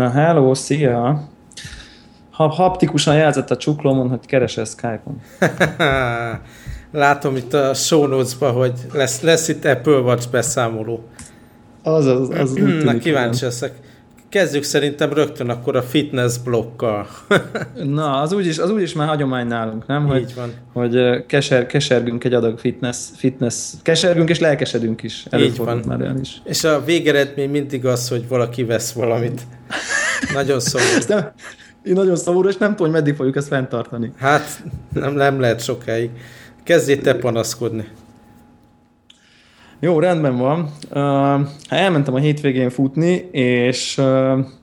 Na, hello, szia! Ha haptikusan jelzett a csuklómon, hogy keresel Skype-on. Látom itt a show notes hogy lesz, lesz itt Apple Watch beszámoló. Az, az, az Na, kíváncsi leszek. Kezdjük szerintem rögtön akkor a fitness blokkal. Na, az úgyis, az úgyis már hagyomány nálunk, nem? Hogy, Így van. Hogy keser, kesergünk egy adag fitness, fitness, kesergünk és lelkesedünk is. Így van. Már el is. És a végeredmény mindig az, hogy valaki vesz valamit. Nagyon szomorú. én nagyon szomorú, és nem tudom, hogy meddig fogjuk ezt fenntartani. Hát nem, nem lehet sokáig. Kezdjél te panaszkodni. Jó, rendben van. Uh, elmentem a hétvégén futni, és uh,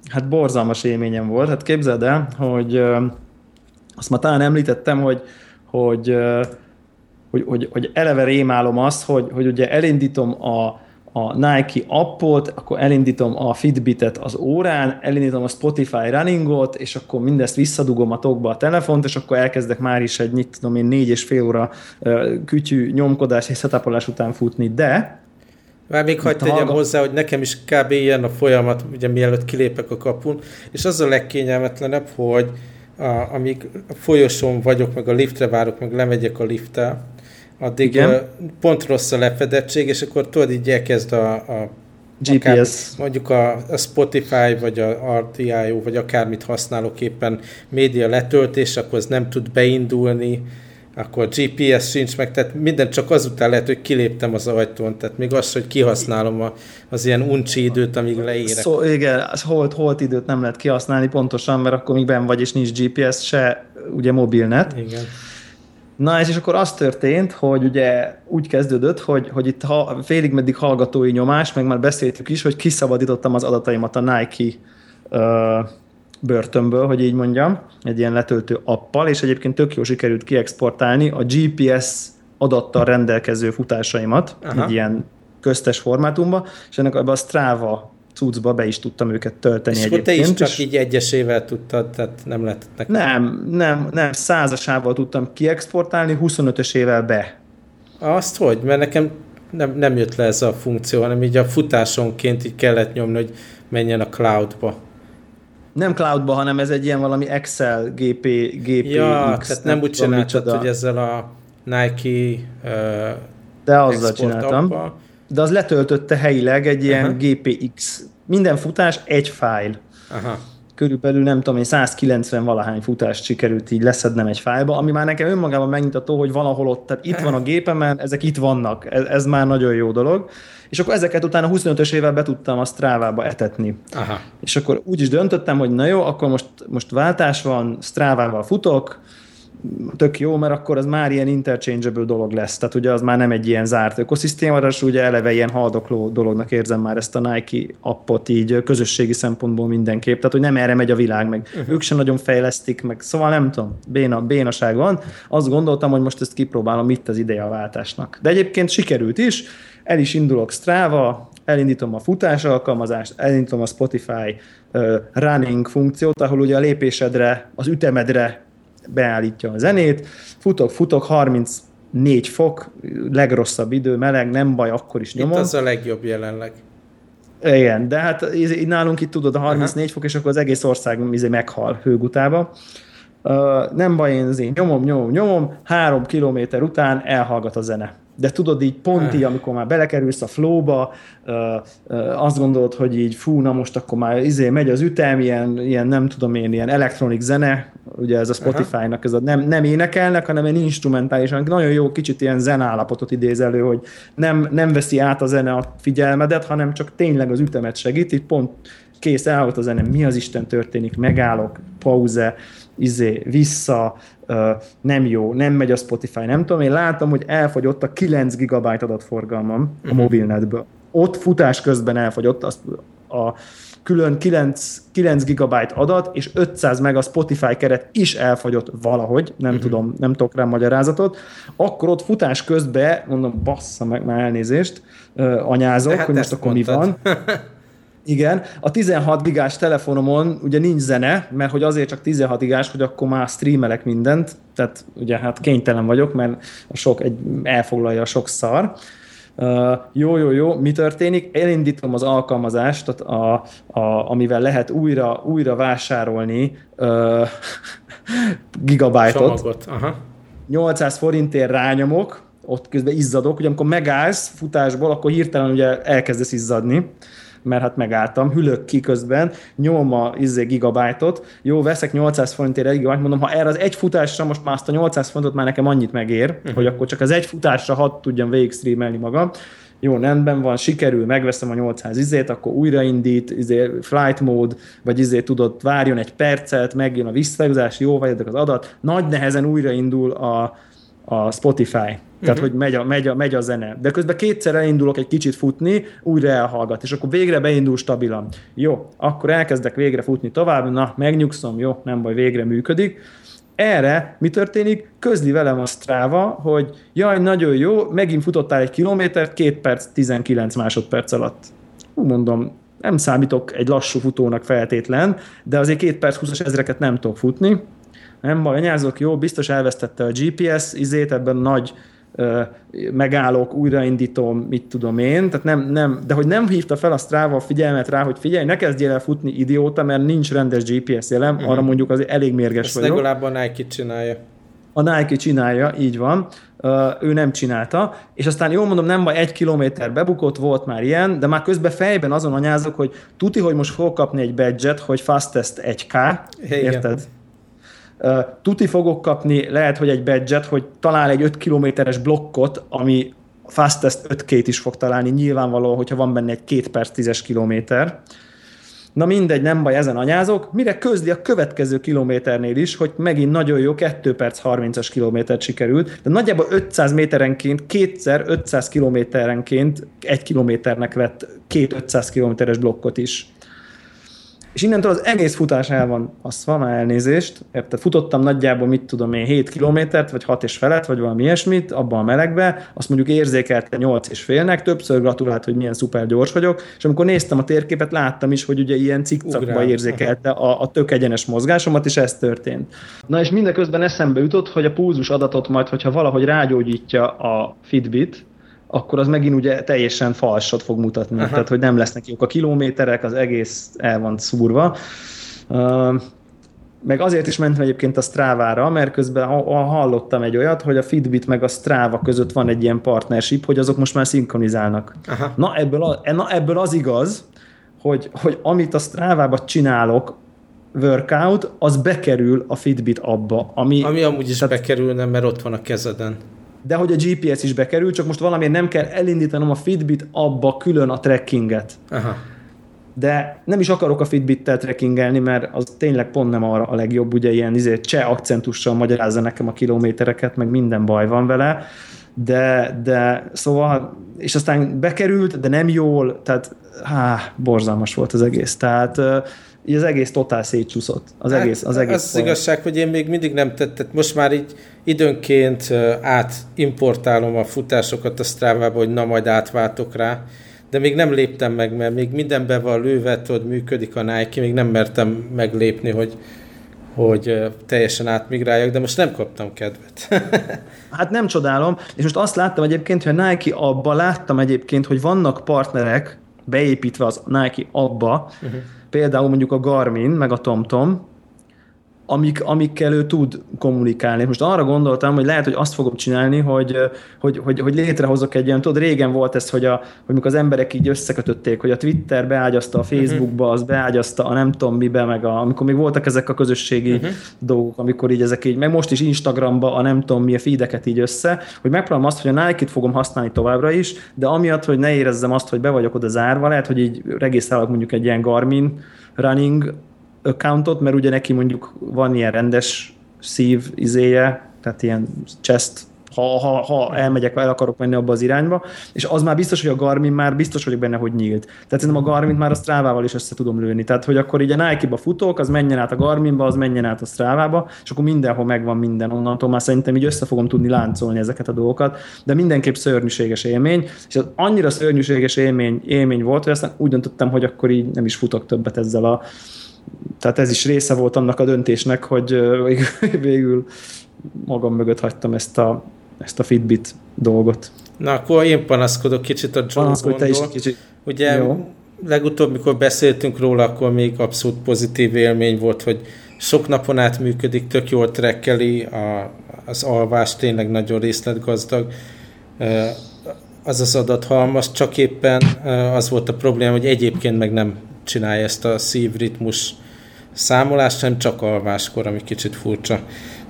hát borzalmas élményem volt. Hát képzeld el, hogy uh, azt már talán említettem, hogy, hogy, uh, hogy, hogy, hogy eleve rémálom azt, hogy, hogy ugye elindítom a, a Nike appot, akkor elindítom a Fitbitet az órán, elindítom a Spotify runningot, és akkor mindezt visszadugom a tokba a telefont, és akkor elkezdek már is egy, mit tudom én, négy és fél óra kütyű nyomkodás és setupolás után futni, de már még hagyd tegyem hallgat... hozzá, hogy nekem is kb. ilyen a folyamat, ugye mielőtt kilépek a kapun, és az a legkényelmetlenebb, hogy a, amíg a folyosón vagyok, meg a liftre várok, meg lemegyek a lifttel, addig Igen. pont rossz a lefedettség, és akkor tudod, így elkezd a, a GPS. Akár, mondjuk a, a Spotify, vagy a RTIO, vagy akármit használok éppen média letöltés, akkor az nem tud beindulni, akkor GPS sincs meg, tehát minden csak azután lehet, hogy kiléptem az ajtón, tehát még az, hogy kihasználom a, az ilyen uncsi időt, amíg leérek. Szó, igen, holt, holt időt nem lehet kihasználni pontosan, mert akkor még benn vagy, és nincs GPS, se ugye mobilnet. Igen. Na és, és akkor az történt, hogy ugye úgy kezdődött, hogy, hogy itt ha, félig meddig hallgatói nyomás, meg már beszéltük is, hogy kiszabadítottam az adataimat a Nike uh, börtönből, hogy így mondjam, egy ilyen letöltő appal, és egyébként tök jó sikerült kiexportálni a GPS adattal rendelkező futásaimat, Aha. egy ilyen köztes formátumba, és ennek ebbe a Strava cuccba be is tudtam őket tölteni és egyébként. te is csak így egyesével tudtad, tehát nem lehetett Nem, nem, nem, százasával tudtam kiexportálni, 25-ösével be. Azt hogy? Mert nekem nem, nem jött le ez a funkció, hanem így a futásonként így kellett nyomni, hogy menjen a cloudba. Nem cloudba, hanem ez egy ilyen valami Excel GP, GP Ja, tehát nem, nem úgy csináltad, hogy ezzel a Nike uh, De azzal csináltam. Abba, de az letöltötte helyileg egy ilyen Aha. GPX. Minden futás egy fájl. Aha. Körülbelül nem tudom, én 190 valahány futást sikerült így leszednem egy fájlba, ami már nekem önmagában megnyugtató, hogy valahol ott, tehát itt van a gépemen, ezek itt vannak, ez, ez már nagyon jó dolog. És akkor ezeket utána 25-ös évvel be tudtam a Strávába etetni. Aha. És akkor úgy is döntöttem, hogy na jó, akkor most, most váltás van, Strávával futok, tök jó, mert akkor az már ilyen interchangeable dolog lesz. Tehát ugye az már nem egy ilyen zárt ökoszisztéma, és ugye eleve ilyen haldokló dolognak érzem már ezt a Nike appot így közösségi szempontból mindenképp. Tehát, hogy nem erre megy a világ, meg uh-huh. ők sem nagyon fejlesztik, meg szóval nem tudom, béna, bénaság van. Azt gondoltam, hogy most ezt kipróbálom, itt az ideje a váltásnak. De egyébként sikerült is, el is indulok Strava, elindítom a futás alkalmazást, elindítom a Spotify uh, running funkciót, ahol ugye a lépésedre, az ütemedre beállítja a zenét, futok, futok, 34 fok, legrosszabb idő, meleg, nem baj, akkor is nyomom. Itt az a legjobb jelenleg. Igen, de hát nálunk itt tudod a 34 Aha. fok, és akkor az egész ország izé meghal hőgutába. Uh, nem baj, én azért nyomom, nyomom, nyomom, három kilométer után elhallgat a zene de tudod így pont így, amikor már belekerülsz a flowba, azt gondolod, hogy így fú, na most akkor már izé megy az ütem, ilyen, ilyen nem tudom én, ilyen elektronik zene, ugye ez a Spotify-nak, ez a nem, nem énekelnek, hanem egy instrumentális, nagyon jó kicsit ilyen zenállapotot idéz elő, hogy nem, nem veszi át a zene a figyelmedet, hanem csak tényleg az ütemet segít, így pont kész, elhalt a zene, mi az Isten történik, megállok, pauze, izé, vissza, nem jó, nem megy a Spotify, nem tudom, én látom, hogy elfogyott a 9 GB adatforgalmam a uh-huh. mobilnetből. Ott futás közben elfogyott azt a külön 9, 9 GB adat, és 500 meg a Spotify keret is elfogyott valahogy, nem uh-huh. tudom, nem tudok rá magyarázatot, akkor ott futás közben, mondom, bassza meg már elnézést, anyázok, hát hogy most akkor mondtad. mi van. Igen, a 16 gigás telefonomon ugye nincs zene, mert hogy azért csak 16 gigás, hogy akkor már streamelek mindent, tehát ugye hát kénytelen vagyok, mert a sok egy, elfoglalja a sok szar. Uh, jó, jó, jó, mi történik? Elindítom az alkalmazást, a, a, amivel lehet újra, újra vásárolni uh, gigabájtot. Csomagot. Aha. 800 forintért rányomok, ott közben izzadok, hogy amikor megállsz futásból, akkor hirtelen ugye elkezdesz izzadni mert hát megálltam, hülök ki közben, nyomom a izé gigabájtot, jó, veszek 800 forintért egy gigabájt, mondom, ha erre az egy futásra most már azt a 800 fontot már nekem annyit megér, uh-huh. hogy akkor csak az egy futásra hat tudjam végig streamelni magam, jó, rendben van, sikerül, megveszem a 800 izét, akkor újraindít, izé, flight mode, vagy izé tudod, várjon egy percet, megjön a visszahúzás, jó vagy az adat, nagy nehezen újraindul a, a Spotify. Tehát, uh-huh. hogy megy a, megy, a, megy a zene. De közben kétszer elindulok egy kicsit futni, újra elhallgat, és akkor végre beindul stabilan. Jó, akkor elkezdek végre futni tovább, na, megnyugszom, jó, nem baj, végre működik. Erre mi történik? Közli velem a Strava, hogy jaj, nagyon jó, megint futottál egy kilométert, 2 perc, 19 másodperc alatt. Hú, mondom, nem számítok egy lassú futónak feltétlen, de azért 2 perc 20 ezreket nem tudok futni. Nem baj, anyázok, jó, biztos elvesztette a GPS izét ebben nagy megállok, újraindítom, mit tudom én, tehát nem, nem, de hogy nem hívta fel a Strava a figyelmet rá, hogy figyelj, ne kezdjél el futni idióta, mert nincs rendes GPS jelem, uh-huh. arra mondjuk az elég mérges Ezt vagyok. legalább a Nike csinálja. A Nike csinálja, így van. Ő nem csinálta, és aztán jól mondom, nem baj, egy kilométer bebukott, volt már ilyen, de már közben fejben azon anyázok, hogy tuti, hogy most fog kapni egy badge hogy fastest 1K, Igen. érted? Tuti fogok kapni, lehet, hogy egy badge hogy talál egy 5 kilométeres blokkot, ami fastest 5 két is fog találni, nyilvánvaló, hogyha van benne egy 2 perc 10-es kilométer. Na mindegy, nem baj, ezen anyázok. Mire közli a következő kilométernél is, hogy megint nagyon jó, 2 perc 30-as kilométert sikerült, de nagyjából 500 méterenként, kétszer 500 kilométerenként egy kilométernek vett két 500 kilométeres blokkot is és innentől az egész futás el van van már elnézést, érted? Futottam nagyjából, mit tudom én, 7 kilométert, vagy 6 és felett, vagy valami ilyesmit, abban a melegbe, azt mondjuk érzékelte 8 és félnek, többször gratulált, hogy milyen szuper gyors vagyok, és amikor néztem a térképet, láttam is, hogy ugye ilyen cikcakba érzékelte a, a tök egyenes mozgásomat, és ez történt. Na és mindeközben eszembe jutott, hogy a pulzus adatot majd, hogyha valahogy rágyógyítja a Fitbit, akkor az megint ugye teljesen falsot fog mutatni. Aha. Tehát, hogy nem lesznek jók a kilométerek, az egész el van szúrva. Meg azért is mentem egyébként a Strávára, mert közben hallottam egy olyat, hogy a Fitbit meg a Strava között van egy ilyen partnership, hogy azok most már szinkronizálnak. Aha. Na, ebből, a, na ebből az igaz, hogy, hogy amit a Strávába csinálok, workout, az bekerül a Fitbit abba. Ami, ami amúgy is tehát, bekerülne, mert ott van a kezeden de hogy a GPS is bekerül, csak most valamiért nem kell elindítanom a Fitbit abba külön a trackinget. Aha. De nem is akarok a Fitbit-tel trackingelni, mert az tényleg pont nem arra a legjobb, ugye ilyen izé, cseh akcentussal magyarázza nekem a kilométereket, meg minden baj van vele, de, de szóval, és aztán bekerült, de nem jól, tehát há, borzalmas volt az egész. Tehát az egész totál szétcsúszott. Az hát, egész, az egész az, az igazság, hogy én még mindig nem tettem, most már így időnként átimportálom a futásokat a strava hogy na majd átváltok rá, de még nem léptem meg, mert még mindenben van lőve, hogy működik a Nike, még nem mertem meglépni, hogy, hogy teljesen átmigráljak, de most nem kaptam kedvet. hát nem csodálom, és most azt láttam egyébként, hogy a Nike abba láttam egyébként, hogy vannak partnerek beépítve az Nike abba, uh-huh például mondjuk a Garmin, meg a TomTom, amik, amikkel ő tud kommunikálni. Most arra gondoltam, hogy lehet, hogy azt fogom csinálni, hogy, hogy, hogy, hogy létrehozok egy ilyen, tudod, régen volt ez, hogy, a, hogy mikor az emberek így összekötötték, hogy a Twitter beágyazta a mhm. Facebookba, az beágyazta a nem tudom mibe, meg a, amikor még voltak ezek a közösségi uh-huh. dolgok, amikor így ezek így, meg most is Instagramba a nem tudom mi a feedeket így össze, hogy megpróbálom azt, hogy a Nike-t fogom használni továbbra is, de amiatt, hogy ne érezzem azt, hogy be vagyok oda zárva, lehet, hogy így regisztrálok mondjuk egy ilyen Garmin running accountot, mert ugye neki mondjuk van ilyen rendes szív izéje, tehát ilyen chest ha, ha, ha elmegyek, el akarok menni abba az irányba, és az már biztos, hogy a Garmin már biztos vagyok benne, hogy nyílt. Tehát szerintem a Garmin már a Strávával is össze tudom lőni. Tehát, hogy akkor így a Nike-ba futok, az menjen át a Garminba, az menjen át a Strávába, és akkor mindenhol megvan minden onnantól, már szerintem így össze fogom tudni láncolni ezeket a dolgokat, de mindenképp szörnyűséges élmény, és az annyira szörnyűséges élmény, élmény volt, hogy aztán úgy döntöttem, hogy akkor így nem is futok többet ezzel a tehát ez is része volt annak a döntésnek, hogy végül magam mögött hagytam ezt a, ezt a Fitbit dolgot. Na, akkor én panaszkodok kicsit a Joe Panaszkodj te is kicsit. Ugye Jó. legutóbb, mikor beszéltünk róla, akkor még abszolút pozitív élmény volt, hogy sok napon át működik, tök jól trekkeli, a, az alvás tényleg nagyon részletgazdag. Az az adathalmaz, csak éppen az volt a probléma, hogy egyébként meg nem csinálja ezt a szívritmus számolást, hanem csak alváskor, ami kicsit furcsa.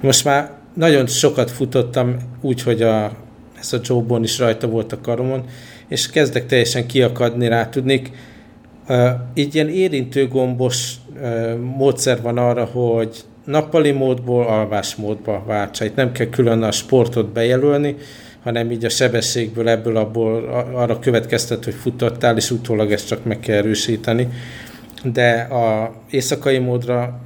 Most már nagyon sokat futottam úgy, hogy a, ez a Joe is rajta volt a karomon, és kezdek teljesen kiakadni rá, tudnék. Uh, így ilyen érintőgombos uh, módszer van arra, hogy nappali módból alvás módba váltsa. Itt nem kell külön a sportot bejelölni, hanem így a sebességből ebből abból arra következtet, hogy futottál, és utólag ezt csak meg kell erősíteni. De a éjszakai módra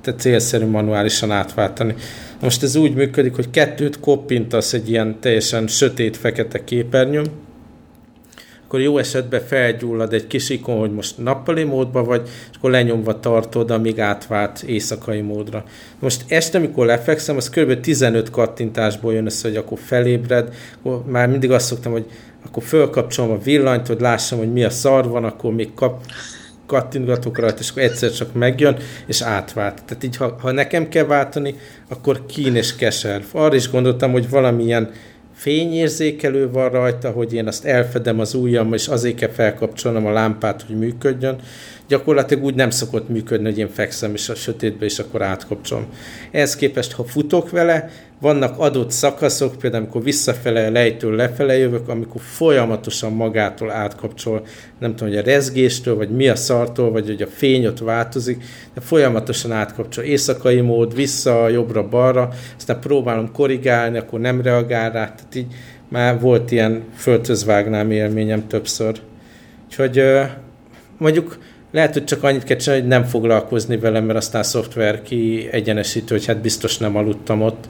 te célszerű manuálisan átváltani. Most ez úgy működik, hogy kettőt koppintasz egy ilyen teljesen sötét-fekete képernyőn, akkor jó esetben felgyullad egy kis ikon, hogy most nappali módba vagy, és akkor lenyomva tartod, amíg átvált éjszakai módra. Most este, amikor lefekszem, az kb. 15 kattintásból jön össze, hogy akkor felébred, akkor már mindig azt szoktam, hogy akkor fölkapcsolom a villanyt, hogy lássam, hogy mi a szar van, akkor még kap, kattintgatok rajta, és akkor egyszer csak megjön, és átvált. Tehát így, ha, ha nekem kell váltani, akkor kín és keser. Arra is gondoltam, hogy valamilyen fényérzékelő van rajta, hogy én azt elfedem az ujjam, és azért kell felkapcsolnom a lámpát, hogy működjön. Gyakorlatilag úgy nem szokott működni, hogy én fekszem és a sötétbe, és akkor átkapcsolom. Ehhez képest, ha futok vele, vannak adott szakaszok, például amikor visszafele, lejtől lefele jövök, amikor folyamatosan magától átkapcsol, nem tudom, hogy a rezgéstől, vagy mi a szartól, vagy hogy a fény ott változik, de folyamatosan átkapcsol. Éjszakai mód, vissza, jobbra-balra, aztán próbálom korrigálni, akkor nem reagál rá, tehát így már volt ilyen földhözvágnám élményem többször. Úgyhogy mondjuk lehet, hogy csak annyit kell csinálni, hogy nem foglalkozni velem, mert aztán a szoftver ki egyenesítő, hogy hát biztos nem aludtam ott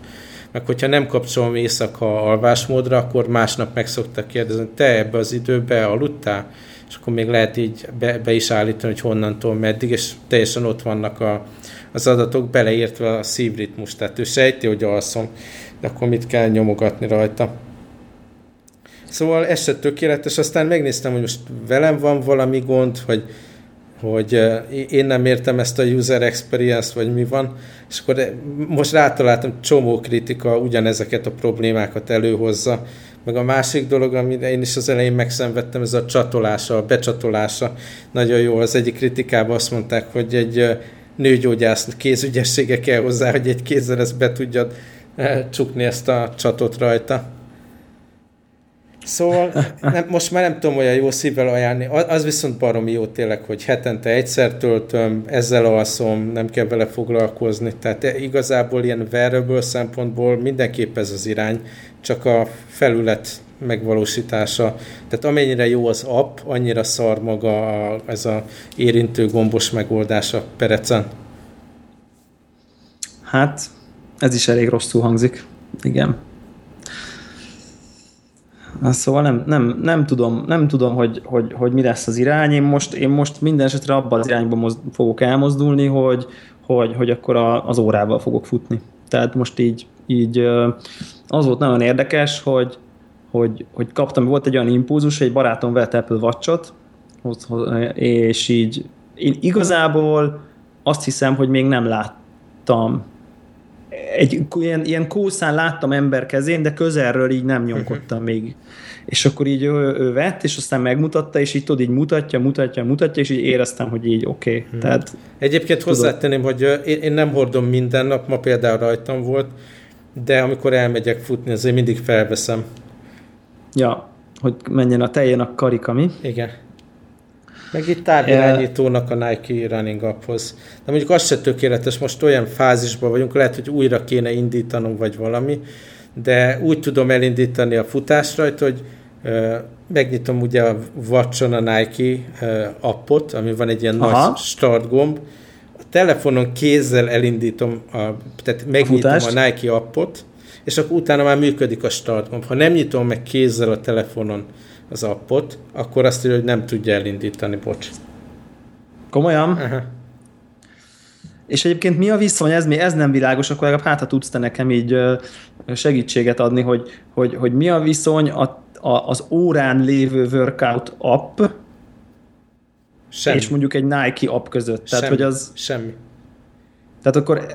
meg hogyha nem kapcsolom éjszaka alvásmódra, akkor másnap meg szoktak kérdezni, te ebbe az időbe aludtál? És akkor még lehet így be, be is állítani, hogy honnantól meddig, és teljesen ott vannak a, az adatok beleértve a szívritmus, tehát ő sejti, hogy alszom, de akkor mit kell nyomogatni rajta. Szóval ez se tökéletes, aztán megnéztem, hogy most velem van valami gond, hogy hogy én nem értem ezt a user experience vagy mi van, és akkor most rátaláltam, csomó kritika ugyanezeket a problémákat előhozza, meg a másik dolog, amit én is az elején megszenvedtem, ez a csatolása, a becsatolása. Nagyon jó, az egyik kritikában azt mondták, hogy egy nőgyógyász kézügyessége kell hozzá, hogy egy kézzel ezt be tudjad csukni ezt a csatot rajta. Szóval nem, most már nem tudom olyan jó szívvel ajánlani. Az viszont baromi jó tényleg, hogy hetente egyszer töltöm, ezzel alszom, nem kell vele foglalkozni. Tehát igazából ilyen wearable szempontból mindenképp ez az irány, csak a felület megvalósítása. Tehát amennyire jó az app, annyira szar maga a, ez a érintő gombos megoldása perecen. Hát, ez is elég rosszul hangzik. Igen. Szóval nem, nem, nem tudom, nem tudom hogy, hogy, hogy mi lesz az irány. Én most, én most minden esetre abban az irányban moz, fogok elmozdulni, hogy, hogy, hogy akkor a, az órával fogok futni. Tehát most így, így az volt nagyon érdekes, hogy, hogy, hogy kaptam, volt egy olyan impulzus, egy barátom vett Apple Watch-ot, és így én igazából azt hiszem, hogy még nem láttam egy ilyen, ilyen kószán láttam ember kezén, de közelről így nem nyomkodtam uh-huh. még. És akkor így ő, ő vett, és aztán megmutatta, és így tudod, így mutatja, mutatja, mutatja, és így éreztem, hogy így oké. Okay. Uh-huh. Tehát, Egyébként tudod, hozzátenném, hogy én, én nem hordom minden nap, ma például rajtam volt, de amikor elmegyek futni, azért mindig felveszem. Ja, hogy menjen a teljén a karika, mi? Igen. Meg itt távirányítónak a Nike Running Apphoz. De mondjuk az se tökéletes, most olyan fázisban vagyunk, lehet, hogy újra kéne indítanom, vagy valami, de úgy tudom elindítani a futás rajta, hogy uh, megnyitom ugye a watch a Nike uh, appot, ami van egy ilyen Aha. nagy start gomb, a telefonon kézzel elindítom, a, tehát megnyitom a, a Nike appot, és akkor utána már működik a start gomb. Ha nem nyitom meg kézzel a telefonon az appot, akkor azt írja, hogy nem tudja elindítani, bocs. Komolyan? Aha. És egyébként mi a viszony, ez, mi, ez nem világos, akkor legalább hát, ha tudsz te nekem így segítséget adni, hogy, hogy, hogy mi a viszony a, a, az órán lévő workout app, Semmi. és mondjuk egy Nike app között. Tehát, Semmi. hogy az... Semmi. Tehát akkor,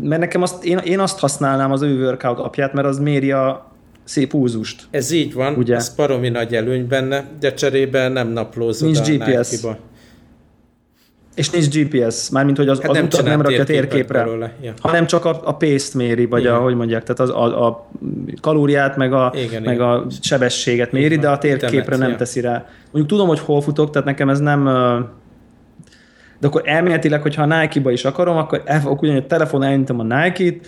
mert nekem azt, én, én azt használnám az ő workout apját, mert az méri a szép húzust. Ez így van, ugye? ez paromi nagy előny benne, de cserébe nem naplózod Nincs a GPS. Nike-ba. És nincs GPS, mármint hogy az, hát az nem utat nem rakja térképre, belőle. ja. hanem csak a, a pace méri, vagy igen. ahogy mondják, tehát az, a, a kalóriát, meg a, igen, meg igen. a sebességet méri, igen, de a térképre Temet, nem ja. teszi rá. Mondjuk tudom, hogy hol futok, tehát nekem ez nem de akkor elméletileg, hogyha a Nike-ba is akarom, akkor el fogok ugyanúgy a telefon elindítom a Nike-t,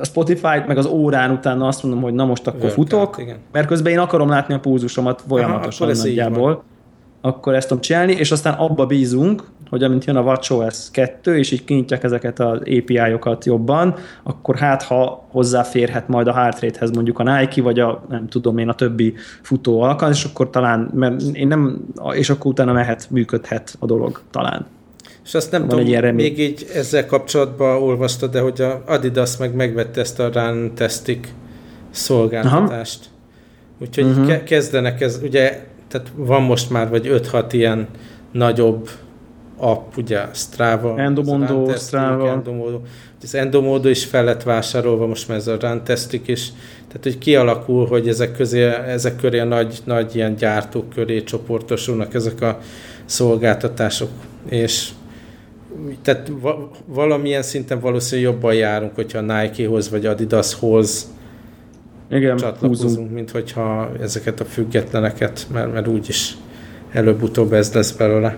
a Spotify-t, meg az órán utána azt mondom, hogy na most akkor Workout, futok, igen. mert közben én akarom látni a púzusomat folyamatosan Aha, nagyjából. Akkor ezt tudom csinálni, és aztán abba bízunk, hogy amint jön a WatchOS 2, és így kinyitják ezeket az API-okat jobban, akkor hát ha hozzáférhet majd a heart rate-hez mondjuk a Nike, vagy a nem tudom én a többi futó alkalmaz, és akkor talán, mert én nem, és akkor utána mehet, működhet a dolog talán. És azt nem Van tudom, még így ezzel kapcsolatban olvastad, de hogy a Adidas meg megvette ezt a Run Testic szolgáltatást. Aha. Úgyhogy uh-huh. ke- kezdenek ez, ugye, tehát van most már vagy 5-6 ilyen nagyobb app, ugye Strava, Endomondo, Strava. Endomodo. Az Endomodo is fel lett vásárolva, most már ez a Run Testic is. Tehát, hogy kialakul, hogy ezek, közé, ezek köré a nagy, nagy ilyen gyártók köré csoportosulnak ezek a szolgáltatások. És tehát va, valamilyen szinten valószínűleg jobban járunk, hogyha Nike-hoz vagy Adidashoz Igen, csatlakozunk, húzunk. mint hogyha ezeket a függetleneket, mert, mert úgyis előbb-utóbb ez lesz belőle.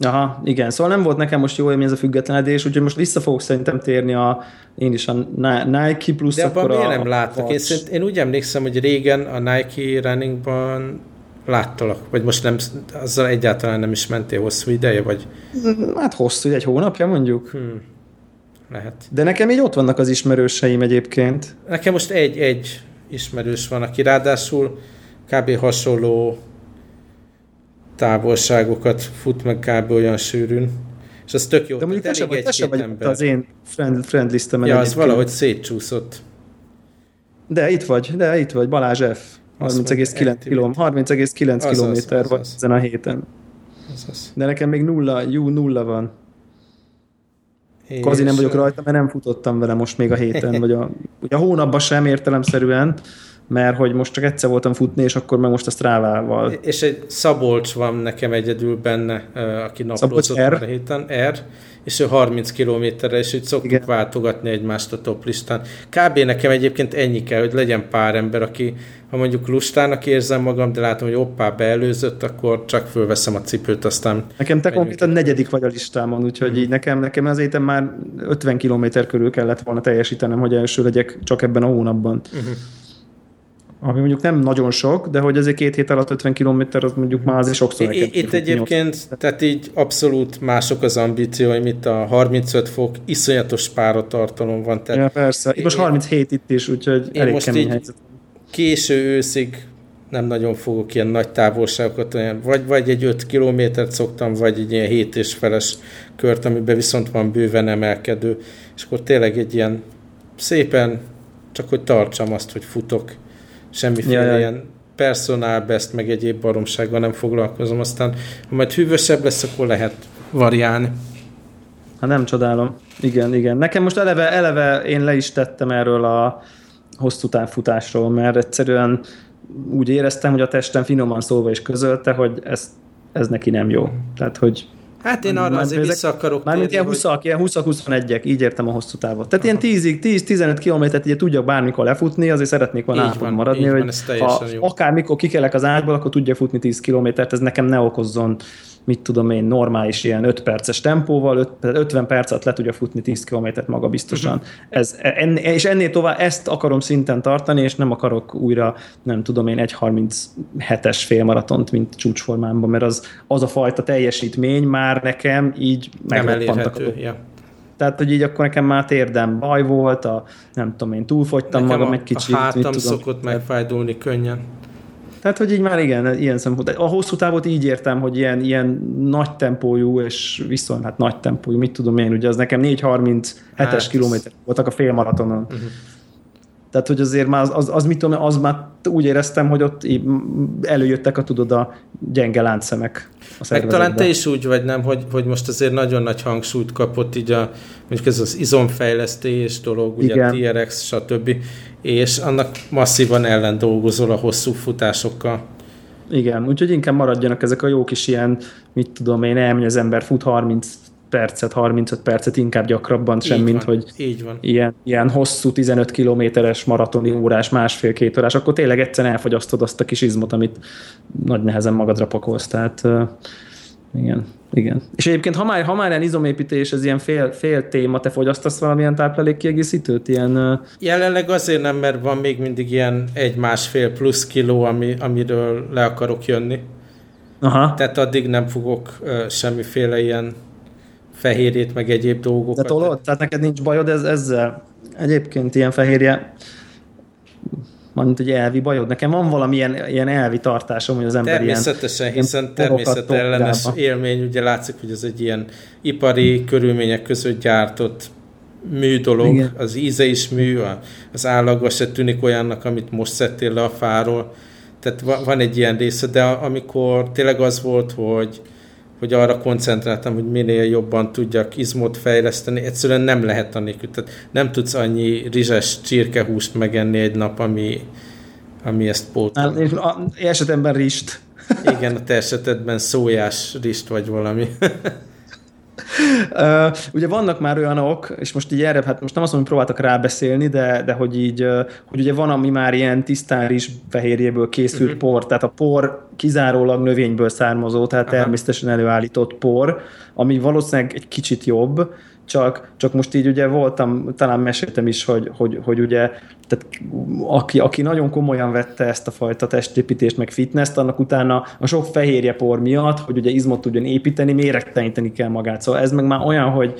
Aha, igen, szóval nem volt nekem most jó hogy ez a függetlenedés, úgyhogy most vissza fogok szerintem térni a, én is a Nike plusz De abban miért nem láttak? Én, én úgy emlékszem, hogy régen a Nike runningban láttalak, vagy most nem, azzal egyáltalán nem is mentél hosszú ideje, vagy? Hát hosszú, egy hónapja mondjuk. Hmm. Lehet. De nekem így ott vannak az ismerőseim egyébként. Nekem most egy-egy ismerős van, aki ráadásul kb. hasonló távolságokat fut meg kb. olyan sűrűn. És az tök jó. De mondjuk te sem te vagy ember. az én friend, friend listemen. Ja, az valahogy szétcsúszott. De itt vagy, de itt vagy, Balázs F. 30,9 km, 30,9 kilométer van ezen a héten. Az De nekem még nulla, jó nulla van. És Kazi nem vagyok rajta, mert nem futottam vele most még a héten, vagy a, ugye a hónapban sem értelemszerűen, mert hogy most csak egyszer voltam futni, és akkor meg most a Strávával. És egy Szabolcs van nekem egyedül benne, aki naplózott a héten, R, és ő 30 kilométerre, és úgy szoktuk Igen. váltogatni egymást a top listán. Kb. nekem egyébként ennyi kell, hogy legyen pár ember, aki, ha mondjuk lustának érzem magam, de látom, hogy oppá beelőzött, akkor csak fölveszem a cipőt, aztán... Nekem te konkrétan negyedik vagy a listámon, úgyhogy mm. így nekem, nekem az éten már 50 kilométer körül kellett volna teljesítenem, hogy első legyek csak ebben a hónapban. Mm-hmm ami mondjuk nem nagyon sok, de hogy azért két hét alatt 50 km az mondjuk már azért sokszor I- Itt egyébként, 8. tehát így abszolút mások az ambícióim, itt a 35 fok, iszonyatos páratartalom van. Tehát ja, persze. Itt most 37 itt is, úgyhogy elég most kemény helyzet. Késő őszig nem nagyon fogok ilyen nagy távolságokat, olyan, vagy, vagy egy 5 kilométert szoktam, vagy egy ilyen 7 és feles kört, amiben viszont van bőven emelkedő, és akkor tényleg egy ilyen szépen, csak hogy tartsam azt, hogy futok, semmiféle ja, ja. ilyen personal best, meg egyéb baromsággal nem foglalkozom, aztán ha majd hűvösebb lesz, akkor lehet variálni. Hát nem csodálom. Igen, igen. Nekem most eleve, eleve én le is tettem erről a hosszú távfutásról, mert egyszerűen úgy éreztem, hogy a testem finoman szólva is közölte, hogy ez, ez neki nem jó. Tehát, hogy Hát én arra azért vissza akarok Mármint ilyen 20 hogy... ilyen 20-21-ek, így értem a hosszú távot. Tehát Aha. ilyen 10-15 kilométert ugye tudjak bármikor lefutni, azért szeretnék volna van, maradni, hogy van, ha jó. akármikor kikelek az ágyból, akkor tudja futni 10 kilométert, ez nekem ne okozzon mit tudom én, normális ilyen 5 perces tempóval, 50 perc alatt le tudja futni 10 kilométert maga biztosan. Uh-huh. Ez, en, és ennél tovább ezt akarom szinten tartani, és nem akarok újra, nem tudom én, egy 37-es félmaratont, mint csúcsformámban, mert az, az a fajta teljesítmény már nekem így nem ja. Tehát, hogy így akkor nekem már térdem baj volt, a, nem tudom én, túlfogytam nekem magam a, egy kicsit. A hátam tudom, szokott megfájdulni könnyen. Tehát, hogy így már igen, ilyen szempont. A hosszú távot így értem, hogy ilyen, ilyen nagy tempójú, és viszont hát nagy tempójú, mit tudom én, ugye az nekem 4.37-es hát, kilométer voltak a félmaratonon. Uh-huh. Tehát, hogy azért már az, az, az mit tudom, az már úgy éreztem, hogy ott előjöttek a tudod a gyenge láncszemek a Meg talán te is úgy vagy, nem, hogy, hogy most azért nagyon nagy hangsúlyt kapott így a, mondjuk ez az izomfejlesztés dolog, ugye Igen. a TRX, stb. És annak masszívan ellen dolgozol a hosszú futásokkal. Igen, úgyhogy inkább maradjanak ezek a jó kis ilyen, mit tudom én, elmegy az ember, fut 30 percet, 35 percet inkább gyakrabban sem, így mint van, hogy így van. Ilyen, ilyen hosszú 15 kilométeres maratoni órás, másfél-két órás, akkor tényleg egyszerűen elfogyasztod azt a kis izmot, amit nagy nehezen magadra pakolsz. Tehát igen, igen. És egyébként, ha már, ha már ilyen izomépítés, ez ilyen fél, fél téma, te fogyasztasz valamilyen táplálékkiegészítőt? Ilyen, uh... Jelenleg azért nem, mert van még mindig ilyen egy-másfél plusz kiló, ami, amiről le akarok jönni. Aha. Tehát addig nem fogok uh, semmiféle ilyen fehérjét, meg egyéb dolgokat. De tolod? Tehát neked nincs bajod ez, ezzel? Egyébként ilyen fehérje mondjuk egy elvi bajod. Nekem van valamilyen ilyen elvi tartásom, hogy az ember Természetesen, ilyen, hiszen természetellenes élmény, ugye látszik, hogy ez egy ilyen ipari körülmények között gyártott mű dolog, Igen. az íze is mű, az állaga se tűnik olyannak, amit most szedtél le a fáról. Tehát van egy ilyen része, de amikor tényleg az volt, hogy hogy arra koncentráltam, hogy minél jobban tudjak izmot fejleszteni. Egyszerűen nem lehet annélkül. Tehát nem tudsz annyi rizses csirkehúst megenni egy nap, ami, ami ezt pótol. Hát, a esetemben rist. Igen, a te esetedben szójás rist vagy valami. Uh, ugye vannak már olyanok, és most így erre, hát most nem azt mondom, hogy próbáltak rábeszélni, de, de hogy így, hogy ugye van, ami már ilyen tisztán is fehérjéből készült uh-huh. por, tehát a por kizárólag növényből származó, tehát Aha. természetesen előállított por, ami valószínűleg egy kicsit jobb, csak, csak most így ugye voltam, talán meséltem is, hogy, hogy, hogy ugye, tehát aki, aki nagyon komolyan vette ezt a fajta testépítést, meg fitness annak utána a sok fehérje por miatt, hogy ugye izmot tudjon építeni, méregteleníteni kell magát. Szóval ez meg már olyan, hogy,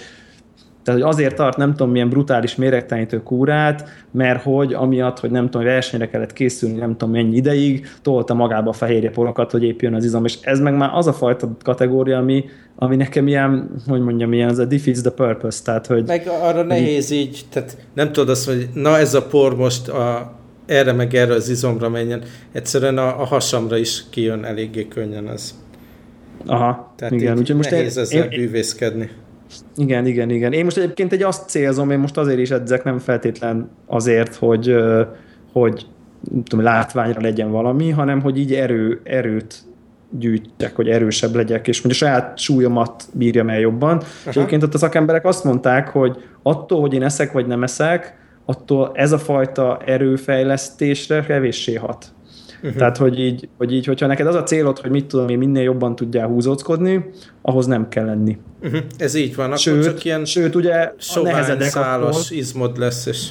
tehát, hogy azért tart nem tudom milyen brutális méregtelenítő kúrát, mert hogy amiatt, hogy nem tudom, versenyre kellett készülni nem tudom mennyi ideig, tolta magába a fehérje porokat, hogy épjön az izom, és ez meg már az a fajta kategória, ami, ami nekem ilyen, hogy mondjam, ilyen, az a defeats the purpose, tehát hogy... Meg arra nehéz így, tehát nem tudod azt, hogy na ez a por most a, erre meg erre az izomra menjen, egyszerűen a, a hasamra is kijön eléggé könnyen ez. Aha, Tehát igen. Úgyhogy most nehéz ezzel én, bűvészkedni. Igen, igen, igen. Én most egyébként egy azt célzom, én most azért is edzek, nem feltétlen azért, hogy, hogy tudom, látványra legyen valami, hanem hogy így erő, erőt gyűjtek, hogy erősebb legyek, és mondja, a saját súlyomat bírjam el jobban. Aha. És egyébként ott a szakemberek azt mondták, hogy attól, hogy én eszek vagy nem eszek, attól ez a fajta erőfejlesztésre kevéssé hat. Uh-huh. Tehát, hogy így, hogy így, hogyha neked az a célod, hogy mit tudom én, minél jobban tudjál húzóckodni, ahhoz nem kell lenni. Uh-huh. Ez így van, akkor sőt, csak ilyen sőt, ugye sovány, akkor, izmod lesz, és...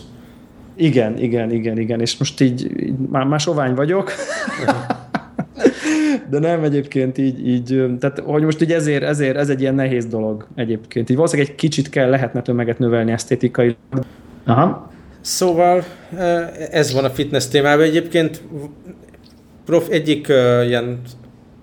Igen, igen, igen, igen, és most így, így már, már sovány vagyok, uh-huh. de nem egyébként így, így, tehát hogy most így ezért, ezért ez egy ilyen nehéz dolog egyébként. Így valószínűleg egy kicsit kell, lehetne tömeget növelni esztétikai. Aha. Szóval ez van a fitness témában. Egyébként prof, egyik uh, ilyen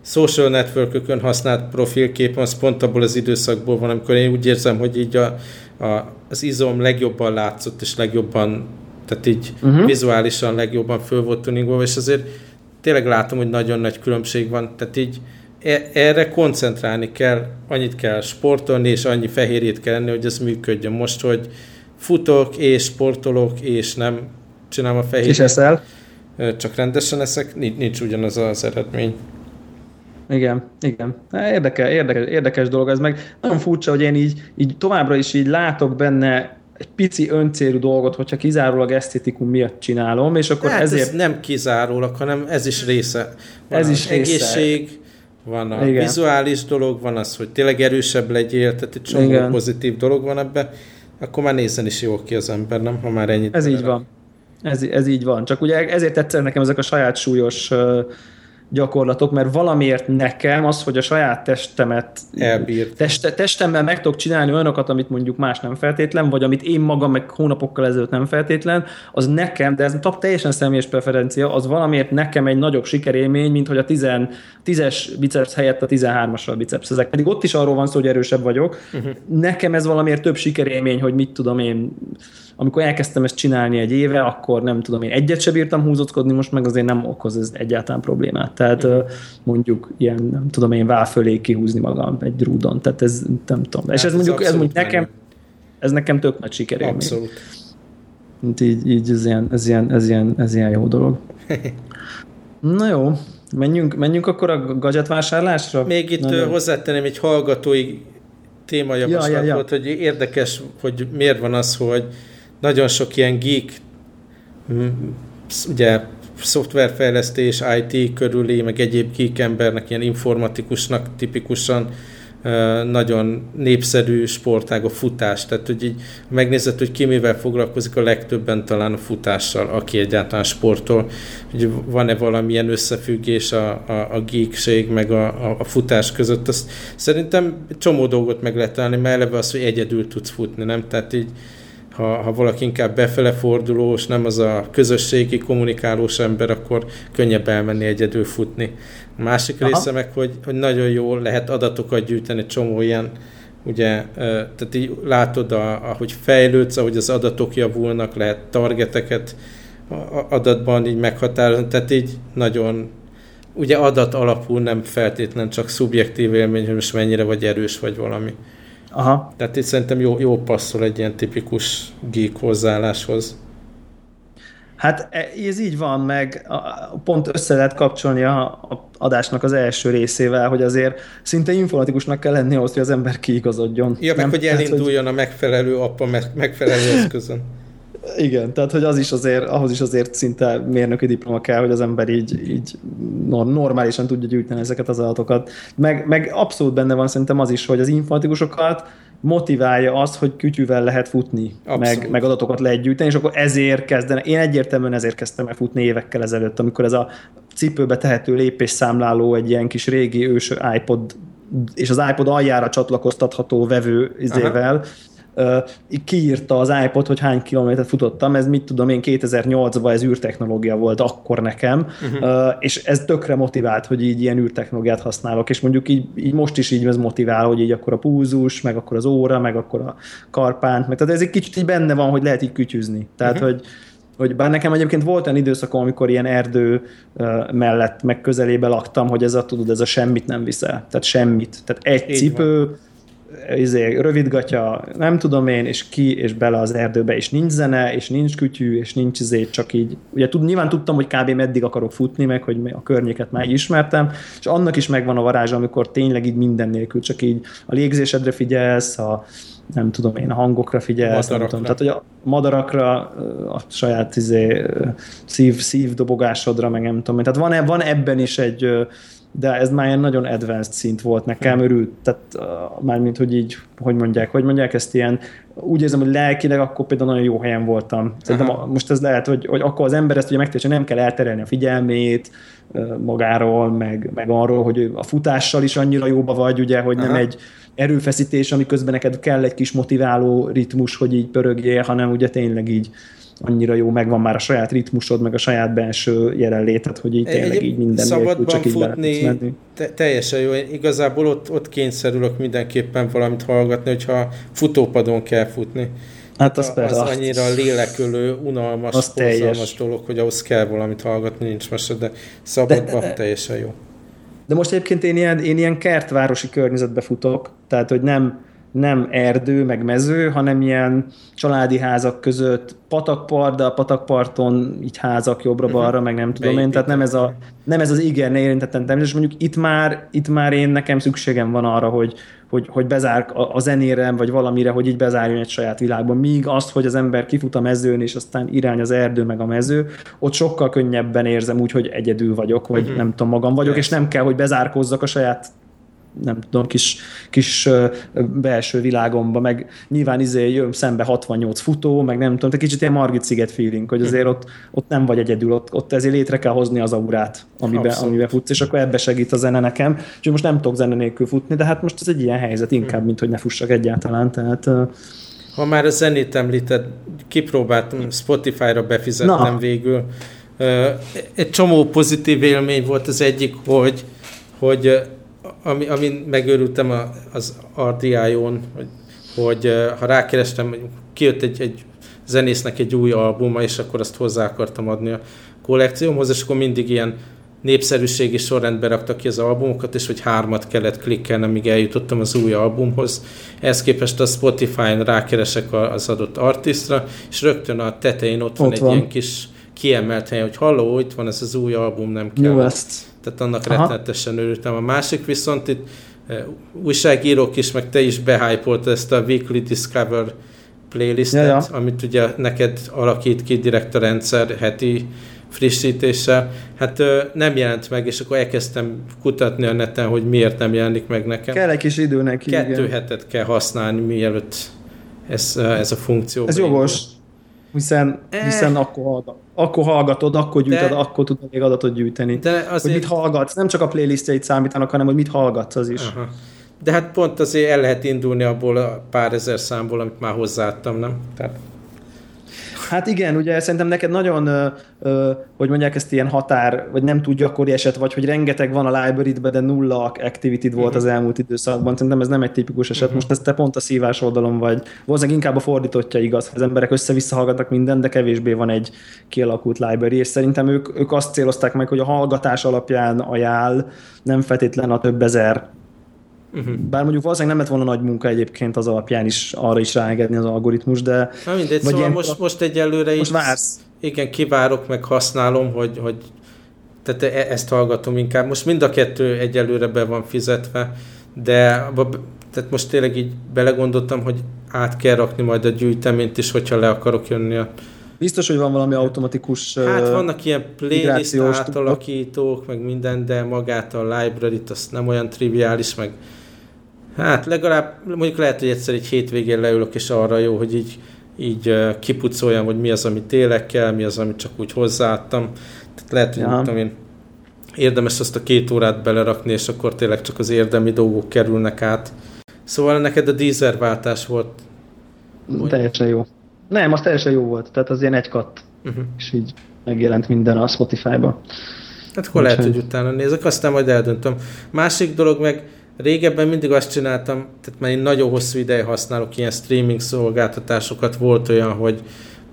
social network használt profilkép az pont abból az időszakból van, amikor én úgy érzem, hogy így a, a, az izom legjobban látszott, és legjobban, tehát így uh-huh. vizuálisan legjobban föl volt tuningolva, és azért tényleg látom, hogy nagyon nagy különbség van, tehát így e, erre koncentrálni kell, annyit kell sportolni, és annyi fehérjét kell enni, hogy ez működjön. Most, hogy futok, és sportolok, és nem csinálom a fehérjét. És eszel? Csak rendesen eszek, nincs, nincs ugyanaz az eredmény. Igen, igen. Érdekel, érdekes, érdekes dolog ez, meg nagyon furcsa, hogy én így, így továbbra is így látok benne egy pici öncélú dolgot, hogyha kizárólag esztétikum miatt csinálom, és akkor hát ezért... ez nem kizárólag, hanem ez is része. Van ez is egészség, része. van a Igen. vizuális dolog, van az, hogy tényleg erősebb legyél, tehát egy csomó Igen. pozitív dolog van ebben, akkor már nézzen is jól ki az ember, nem? Ha már ennyit Ez így van. Ez, ez így van. Csak ugye ezért tetszenek nekem ezek a saját súlyos gyakorlatok, mert valamiért nekem az, hogy a saját testemet teste, testemmel meg tudok csinálni olyanokat, amit mondjuk más nem feltétlen, vagy amit én magam meg hónapokkal ezelőtt nem feltétlen, az nekem, de ez teljesen személyes preferencia, az valamiért nekem egy nagyobb sikerélmény, mint hogy a 10-es biceps helyett a 13-asra biceps. Ezek pedig ott is arról van szó, hogy erősebb vagyok. Uh-huh. Nekem ez valamiért több sikerélmény, hogy mit tudom én, amikor elkezdtem ezt csinálni egy éve, akkor nem tudom én egyet se bírtam húzóckodni, most meg azért nem okoz ez egyáltalán problémát. Tehát mondjuk ilyen, nem tudom én, vál fölé kihúzni magam egy rúdon. Tehát ez nem tudom. Hát És ez, ez mondjuk, ez mondjuk nekem, ez nekem tök nagy sikerélmény. Abszolút. Így, így ez, ilyen, ez, ilyen, ez, ilyen, ez ilyen jó dolog. Na jó, menjünk, menjünk akkor a gadget vásárlásra? Még itt Na, hozzátenném egy hallgatói témajavaslat ja, ja, ja. hogy érdekes, hogy miért van az, hogy nagyon sok ilyen geek ugye szoftverfejlesztés, IT körüli, meg egyéb geek embernek, ilyen informatikusnak tipikusan nagyon népszerű sportág a futás. Tehát, hogy így megnézed, hogy ki mivel foglalkozik a legtöbben talán a futással, aki egyáltalán sportol, hogy van-e valamilyen összefüggés a, a, a geekség meg a, a, a futás között. Azt szerintem csomó dolgot meg lehet találni, mert eleve az, hogy egyedül tudsz futni, nem? Tehát így ha, ha valaki inkább befele fordulós, nem az a közösségi kommunikálós ember, akkor könnyebb elmenni egyedül futni. A másik Aha. része meg, hogy, hogy nagyon jól lehet adatokat gyűjteni, csomó ilyen, ugye, tehát így látod, a, ahogy fejlődsz, ahogy az adatok javulnak, lehet targeteket adatban így meghatározni, tehát így nagyon ugye adat alapú nem feltétlen csak szubjektív élmény, hogy most mennyire vagy erős vagy valami. Aha. Tehát itt szerintem jó, jó passzol egy ilyen tipikus geek hozzáálláshoz. Hát e, ez így van, meg pont össze lehet kapcsolni a, adásnak az első részével, hogy azért szinte informatikusnak kell lenni ahhoz, hogy az ember kiigazodjon. Ja, meg Nem? hogy elinduljon tehát, hogy... a megfelelő appa megfelelő eszközön. Igen, tehát hogy az is azért, ahhoz is azért szinte mérnöki diploma kell, hogy az ember így, így normálisan tudja gyűjteni ezeket az adatokat. Meg, meg abszolút benne van szerintem az is, hogy az informatikusokat motiválja azt, hogy kütyűvel lehet futni, meg, meg adatokat lehet gyűjteni, és akkor ezért kezdene. Én egyértelműen ezért kezdtem el futni évekkel ezelőtt, amikor ez a cipőbe tehető lépésszámláló egy ilyen kis régi ős iPod és az iPod aljára csatlakoztatható vevő izével, Aha kiírta az iPod, hogy hány kilométert futottam, ez mit tudom én 2008-ban ez űrtechnológia volt akkor nekem, uh-huh. és ez tökre motivált, hogy így ilyen űrtechnológiát használok, és mondjuk így, így most is így ez motivál, hogy így akkor a púzus, meg akkor az óra, meg akkor a karpánt, meg tehát ez egy kicsit így benne van, hogy lehet így kütyüzni. Tehát, uh-huh. hogy hogy bár nekem egyébként volt olyan időszakom, amikor ilyen erdő mellett, meg közelébe laktam, hogy ez a, tudod, ez a semmit nem viszel. Tehát semmit. Tehát egy Így cipő, van izé, rövidgatja, nem tudom én, és ki, és bele az erdőbe, és nincs zene, és nincs kütyű, és nincs izé, csak így, ugye tud, nyilván tudtam, hogy kb. meddig akarok futni, meg hogy a környéket már ismertem, és annak is megvan a varázsa, amikor tényleg így minden nélkül, csak így a légzésedre figyelsz, a, nem tudom én, a hangokra figyelsz, nem tudom, tehát hogy a madarakra, a saját izé, szív, szívdobogásodra, meg nem tudom én. Tehát van, van ebben is egy de ez már ilyen nagyon advanced szint volt nekem, hmm. örült, tehát uh, mármint, hogy így, hogy mondják, hogy mondják ezt ilyen, úgy érzem, hogy lelkileg akkor például nagyon jó helyen voltam. Szerintem Aha. most ez lehet, hogy, hogy akkor az ember ezt ugye hogy nem kell elterelni a figyelmét uh, magáról, meg, meg arról, hogy a futással is annyira jóba vagy, ugye, hogy Aha. nem egy erőfeszítés, ami közben neked kell egy kis motiváló ritmus, hogy így pörögjél, hanem ugye tényleg így annyira jó, megvan már a saját ritmusod, meg a saját belső jelenléted, hogy így tényleg Egy, így minden szabadban csak így futni, te, teljesen jó. Én igazából ott, ott kényszerülök mindenképpen valamit hallgatni, hogyha futópadon kell futni. Hát az, persze, az annyira lélekülő, unalmas, az borzalmas dolog, hogy ahhoz kell valamit hallgatni, nincs mese, de szabadban de, teljesen jó. De most egyébként én ilyen, én ilyen kertvárosi környezetbe futok, tehát hogy nem, nem erdő, meg mező, hanem ilyen családi házak között patakpart, de a patakparton így házak jobbra-balra, uh-huh. meg nem tudom én, tehát nem ez, a, nem ez az igen, ne érintettem és mondjuk itt már, itt már én nekem szükségem van arra, hogy, hogy, hogy bezár a, a zenére, vagy valamire, hogy így bezárjon egy saját világban. Míg azt, hogy az ember kifut a mezőn, és aztán irány az erdő, meg a mező, ott sokkal könnyebben érzem úgy, hogy egyedül vagyok, vagy uh-huh. nem tudom, magam vagyok, yes. és nem kell, hogy bezárkózzak a saját nem tudom, kis, kis belső világomba, meg nyilván izé jön szembe 68 futó, meg nem tudom, te kicsit ilyen Margit sziget feeling, hogy azért ott, ott nem vagy egyedül, ott, ott ezért létre kell hozni az aurát, amiben, amiben futsz, és akkor ebbe segít a zene nekem. Úgyhogy most nem tudok zene nélkül futni, de hát most ez egy ilyen helyzet inkább, mint hogy ne fussak egyáltalán, tehát ha már a zenét említed, kipróbáltam Spotify-ra befizetnem Na. végül. Egy csomó pozitív élmény volt az egyik, hogy, hogy ami, amin megőrültem az RDI-on, hogy, hogy ha rákerestem, kijött egy, egy zenésznek egy új albuma, és akkor azt hozzá akartam adni a kollekciómhoz, és akkor mindig ilyen népszerűségi sorrendbe raktak ki az albumokat, és hogy hármat kellett klikkelni, amíg eljutottam az új albumhoz. Ehhez képest a Spotify-n rákeresek az adott artistra, és rögtön a tetején ott, ott van egy van. ilyen kis kiemelt hely, hogy halló, itt van ez az új album, nem kell. Ezt. Tehát annak Aha. rettenetesen örültem. A másik viszont itt uh, újságírók is, meg te is behypolt ezt a Weekly Discover playlistet, ja, ja. amit ugye neked alakít ki direkt a rendszer heti frissítéssel, hát ö, nem jelent meg, és akkor elkezdtem kutatni a neten, hogy miért nem jelenik meg nekem. Kell egy kis idő neki. Kettő igen. hetet kell használni, mielőtt ez, ez a funkció. Ez jogos, hiszen, eh. hiszen akkor, akkor hallgatod, akkor gyűjtöd, de, akkor tudod még adatot gyűjteni. De azért... Hogy mit hallgatsz, nem csak a playlistjeit számítanak, hanem hogy mit hallgatsz az is. Aha. De hát pont azért el lehet indulni abból a pár ezer számból, amit már hozzáadtam, nem? Tehát Hát igen, ugye szerintem neked nagyon, ö, ö, hogy mondják ezt ilyen határ, vagy nem túl gyakori eset, vagy hogy rengeteg van a library de nulla activity volt uh-huh. az elmúlt időszakban. Szerintem ez nem egy tipikus eset. Uh-huh. Most ez te pont a szívás oldalon vagy. Valószínűleg inkább a fordítottja igaz. Az emberek össze-vissza hallgatnak mindent, de kevésbé van egy kialakult library, és szerintem ők, ők azt célozták meg, hogy a hallgatás alapján ajánl, nem feltétlen a több ezer Uh-huh. Bár mondjuk valószínűleg nem lett volna nagy munka egyébként az alapján is arra is ráengedni az algoritmus, de... Na mindegy, szóval most, most egyelőre most vársz. Igen, kivárok, meg használom, hogy, hogy tehát e- ezt hallgatom inkább. Most mind a kettő egyelőre be van fizetve, de tehát most tényleg így belegondoltam, hogy át kell rakni majd a gyűjteményt is, hogyha le akarok jönni a Biztos, hogy van valami automatikus Hát vannak ilyen playlist átalakítók, meg minden, de magát a library-t azt nem olyan triviális, meg Hát legalább, mondjuk lehet, hogy egyszer egy hétvégén leülök, és arra jó, hogy így, így kipucoljam, hogy mi az, amit tényleg kell, mi az, amit csak úgy hozzáadtam. Tehát lehet, hogy ja. én, érdemes azt a két órát belerakni, és akkor tényleg csak az érdemi dolgok kerülnek át. Szóval neked a Deezer váltás volt. Teljesen jó. Nem, az teljesen jó volt. Tehát az ilyen egy katt. Uh-huh. És így megjelent minden a Spotify-ba. Hát akkor lehet, hogy utána nézek, aztán majd eldöntöm. Másik dolog meg, Régebben mindig azt csináltam, tehát már én nagyon hosszú ideje használok ilyen streaming szolgáltatásokat, volt olyan, hogy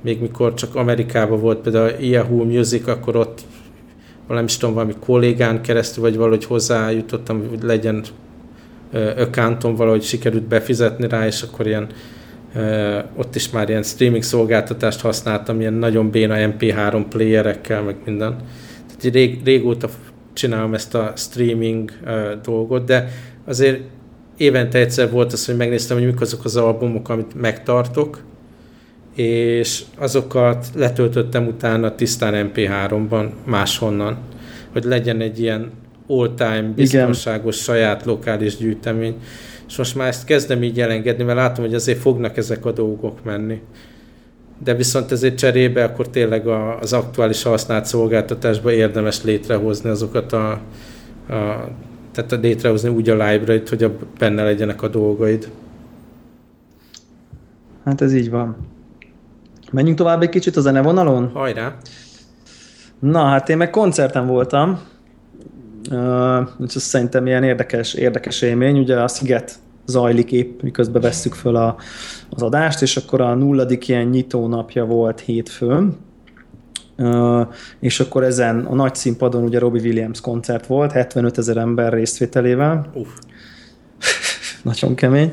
még mikor csak Amerikában volt például a Yahoo Music, akkor ott valami is tudom, valami kollégán keresztül, vagy valahogy hozzájutottam, hogy legyen accountom, valahogy sikerült befizetni rá, és akkor ilyen ott is már ilyen streaming szolgáltatást használtam, ilyen nagyon béna MP3 playerekkel, meg minden. Tehát rég, régóta csinálom ezt a streaming dolgot, de azért évente egyszer volt az, hogy megnéztem, hogy mik azok az albumok, amit megtartok, és azokat letöltöttem utána tisztán MP3-ban máshonnan, hogy legyen egy ilyen all-time biztonságos Igen. saját lokális gyűjtemény. És most már ezt kezdem így elengedni, mert látom, hogy azért fognak ezek a dolgok menni. De viszont ezért cserébe akkor tényleg az aktuális használt szolgáltatásban érdemes létrehozni azokat a, a tehát létrehozni úgy a library-t, hogy a, benne legyenek a dolgaid. Hát ez így van. Menjünk tovább egy kicsit a zenevonalon? Hajrá! Na, hát én meg koncerten voltam, uh, szerintem ilyen érdekes, érdekes élmény. Ugye a Sziget zajlik épp, miközben vesszük föl a, az adást, és akkor a nulladik ilyen nyitó napja volt hétfőn, és akkor ezen a nagy színpadon ugye Robbie Williams koncert volt, 75 ezer ember részvételével. Uf. Nagyon kemény.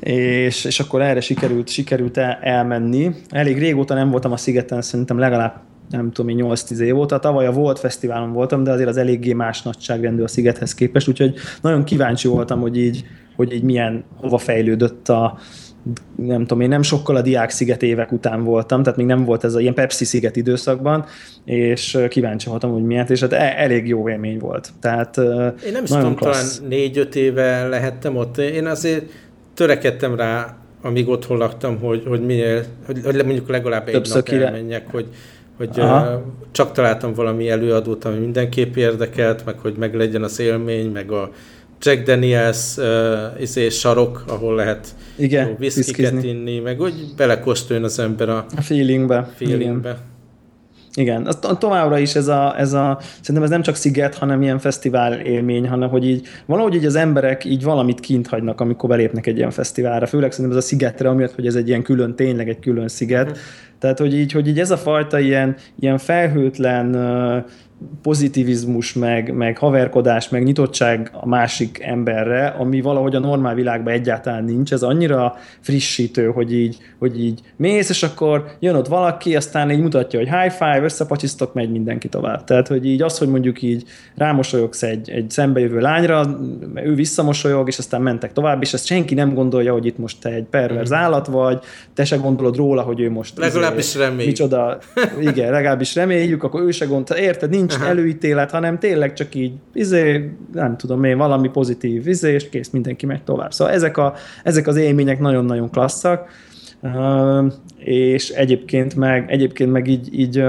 És, és akkor erre sikerült, sikerült el, elmenni. Elég régóta nem voltam a szigeten, szerintem legalább nem tudom, 8-10 év óta. Tavaly a Volt Fesztiválon voltam, de azért az eléggé más nagyságrendű a szigethez képest, úgyhogy nagyon kíváncsi voltam, hogy így, hogy így milyen, hova fejlődött a, nem tudom én, nem sokkal a diák sziget évek után voltam, tehát még nem volt ez a ilyen Pepsi sziget időszakban, és kíváncsi voltam, hogy miért, és hát e, elég jó élmény volt. Tehát Én nem is tudom, talán négy-öt éve lehettem ott. Én azért törekedtem rá, amíg otthon laktam, hogy, hogy minél, hogy, hogy mondjuk legalább egy Többször nap kire... elmenjek, hogy, hogy Aha. csak találtam valami előadót, ami mindenképp érdekelt, meg hogy meg legyen az élmény, meg a Jack Daniels uh, izé, sarok, ahol lehet Igen, viszkiket inni, meg hogy belekóstoljon az ember a, a feelingbe. feelingbe. Igen. Igen, az továbbra is ez a, ez a, szerintem ez nem csak sziget, hanem ilyen fesztivál élmény, hanem hogy így valahogy így az emberek így valamit kint hagynak, amikor belépnek egy ilyen fesztiválra, főleg szerintem ez a szigetre, amiatt, hogy ez egy ilyen külön, tényleg egy külön sziget. Uh-huh. Tehát, hogy így, hogy így ez a fajta ilyen, ilyen felhőtlen, pozitivizmus, meg, meg haverkodás, meg nyitottság a másik emberre, ami valahogy a normál világban egyáltalán nincs, ez annyira frissítő, hogy így, hogy így mész, és akkor jön ott valaki, aztán így mutatja, hogy high five, összepacsisztok, megy mindenki tovább. Tehát, hogy így az, hogy mondjuk így rámosolyogsz egy, egy szembejövő lányra, ő visszamosolyog, és aztán mentek tovább, és ezt senki nem gondolja, hogy itt most te egy perverz mhm. állat vagy, te se gondolod róla, hogy ő most... Legalábbis reméljük. Micsoda, igen, legalábbis reméljük, akkor ő se gondolta, érted, nincs nincs Aha. előítélet, hanem tényleg csak így, izé, nem tudom én, valami pozitív izé, és kész, mindenki megy tovább. Szóval ezek, a, ezek az élmények nagyon-nagyon klasszak, és egyébként meg, egyébként meg így, így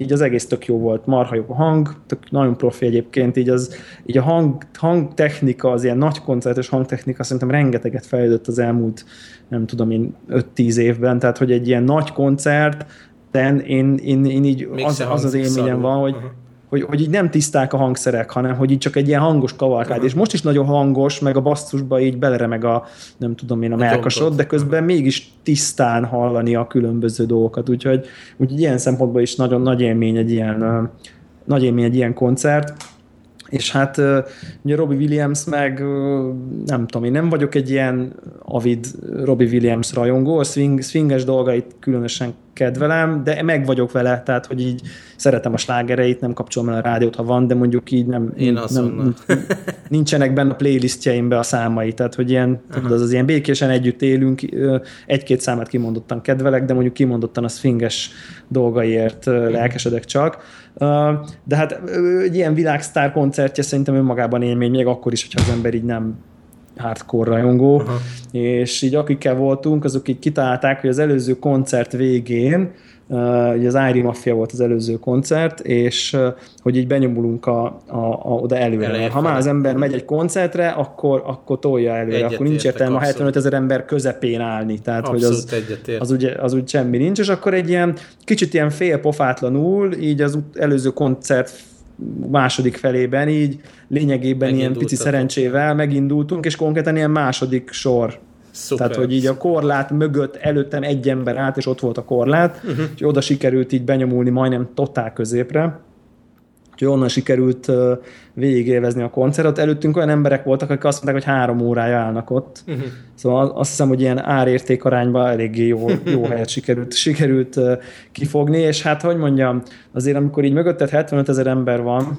így az egész tök jó volt, marha jó a hang, tök nagyon profi egyébként, így, az, így a hang, hangtechnika, az ilyen nagy koncertes hangtechnika szerintem rengeteget fejlődött az elmúlt, nem tudom én, 5-10 évben, tehát hogy egy ilyen nagy koncert, én, én, én, én így az, az az élményem van, hogy, uh-huh hogy, hogy így nem tiszták a hangszerek, hanem hogy így csak egy ilyen hangos kavalkád, és most is nagyon hangos, meg a basszusba így beleremeg a, nem tudom én, a, melkasod, de közben mégis tisztán hallani a különböző dolgokat, úgyhogy, úgyhogy ilyen szempontból is nagyon nagy élmény egy ilyen, nagy élmény egy ilyen koncert. És hát ugye Robbie Williams meg nem tudom, én nem vagyok egy ilyen avid Robbie Williams rajongó, a swing, swinges dolgait különösen kedvelem, de meg vagyok vele, tehát hogy így szeretem a slágereit, nem kapcsolom el a rádiót, ha van, de mondjuk így nem, Én nem nincsenek benne a playlistjeimbe a számai, tehát hogy ilyen, tudod, az, az ilyen békésen együtt élünk, egy-két számát kimondottan kedvelek, de mondjuk kimondottan a swinges dolgaiért lelkesedek csak. De hát egy ilyen világsztár koncertje szerintem önmagában élmény, még akkor is, hogyha az ember így nem hardcore rajongó, Aha. és így akikkel voltunk, azok így kitalálták, hogy az előző koncert végén, uh, ugye az Ári Mafia volt az előző koncert, és uh, hogy így benyomulunk a, a, a, oda előre. Elején ha már az ember megy egy koncertre, akkor, akkor tolja előre, Egyet akkor nincs értelme a 75 ezer ember közepén állni, tehát abszolút hogy az, az, úgy, az úgy semmi nincs, és akkor egy ilyen kicsit ilyen félpofátlanul, így az előző koncert második felében így lényegében ilyen pici szerencsével megindultunk, és konkrétan ilyen második sor Szuper. Tehát, hogy így a korlát mögött előttem egy ember állt, és ott volt a korlát, uh-huh. és oda sikerült így benyomulni majdnem totál középre. Úgyhogy onnan sikerült végigélvezni a koncertet. Előttünk olyan emberek voltak, akik azt mondták, hogy három órája állnak ott. Uh-huh. Szóval azt hiszem, hogy ilyen árérték arányban eléggé jó, jó helyet sikerült, sikerült uh, kifogni, és hát, hogy mondjam, azért amikor így mögötted 75 ezer ember van,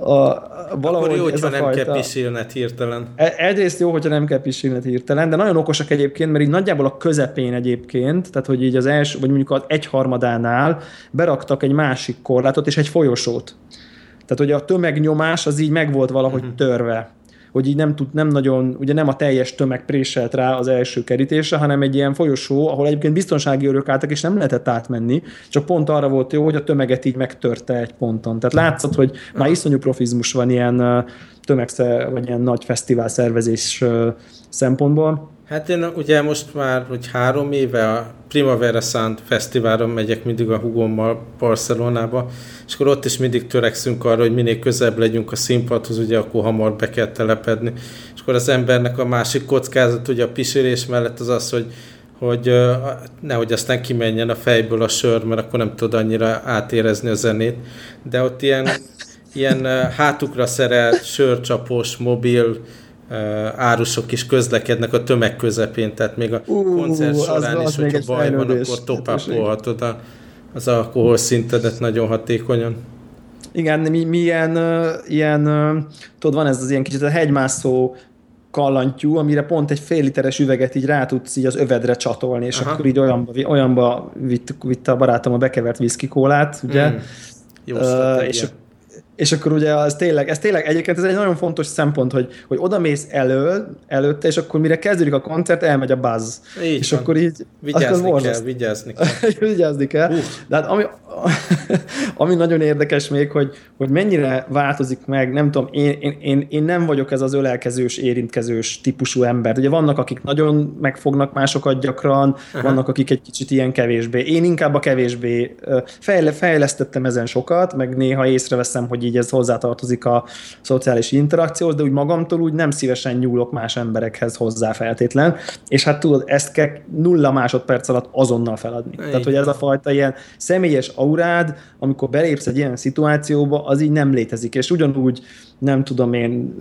a, valahogy Akkor jó, ez hogyha a nem fajta... kell pisilned hirtelen. E, egyrészt jó, hogyha nem kell pisilned hirtelen, de nagyon okosak egyébként, mert így nagyjából a közepén egyébként, tehát hogy így az első, vagy mondjuk az egyharmadánál beraktak egy másik korlátot és egy folyosót. Tehát, hogy a tömegnyomás az így meg volt valahogy uh-huh. törve hogy így nem, tud, nem nagyon, ugye nem a teljes tömeg préselt rá az első kerítésre, hanem egy ilyen folyosó, ahol egyébként biztonsági örök álltak, és nem lehetett átmenni, csak pont arra volt jó, hogy a tömeget így megtörte egy ponton. Tehát látszott, hogy már iszonyú profizmus van ilyen tömegszer, vagy ilyen nagy fesztivál szervezés szempontból. Hát én ugye most már, hogy három éve a Primavera Sound Fesztiválon megyek mindig a hugommal Barcelonába, és akkor ott is mindig törekszünk arra, hogy minél közebb legyünk a színpadhoz, ugye akkor hamar be kell telepedni. És akkor az embernek a másik kockázat ugye a pisilés mellett az az, hogy hogy nehogy aztán kimenjen a fejből a sör, mert akkor nem tud annyira átérezni a zenét. De ott ilyen, ilyen hátukra szerelt, sörcsapos, mobil, árusok is közlekednek a tömeg közepén, tehát még a uh, koncert során az, is, hogyha baj van, akkor topápolhatod az alkohol szintedet nagyon hatékonyan. Igen, mi, mi ilyen, ilyen, tudod, van ez az ilyen kicsit a hegymászó kallantyú, amire pont egy fél literes üveget így rá tudsz így az övedre csatolni, és Aha. akkor így olyanba, olyanba vitt, vitt a barátom a bekevert whisky kólát, ugye? Mm. Jó uh, és, és akkor ugye az tényleg, ez tényleg egyébként ez egy nagyon fontos szempont, hogy, hogy odamész elő, előtte, és akkor mire kezdődik a koncert, elmegy a buzz. Így és van. akkor így... Vigyázni kell, kell, vigyázni kell. vigyázni kell. De hát ami, ami nagyon érdekes még, hogy, hogy mennyire változik meg, nem tudom, én, én, én, én nem vagyok ez az ölelkezős, érintkezős típusú ember. Ugye vannak, akik nagyon megfognak másokat gyakran, Aha. vannak, akik egy kicsit ilyen kevésbé. Én inkább a kevésbé fejle, fejlesztettem ezen sokat, meg néha észreveszem, hogy így ez hozzátartozik a szociális interakcióhoz, de úgy magamtól úgy nem szívesen nyúlok más emberekhez hozzá feltétlen, és hát tudod, ezt kell nulla másodperc alatt azonnal feladni. Egy. Tehát, hogy ez a fajta ilyen személyes aurád, amikor belépsz egy ilyen szituációba, az így nem létezik, és ugyanúgy nem tudom én,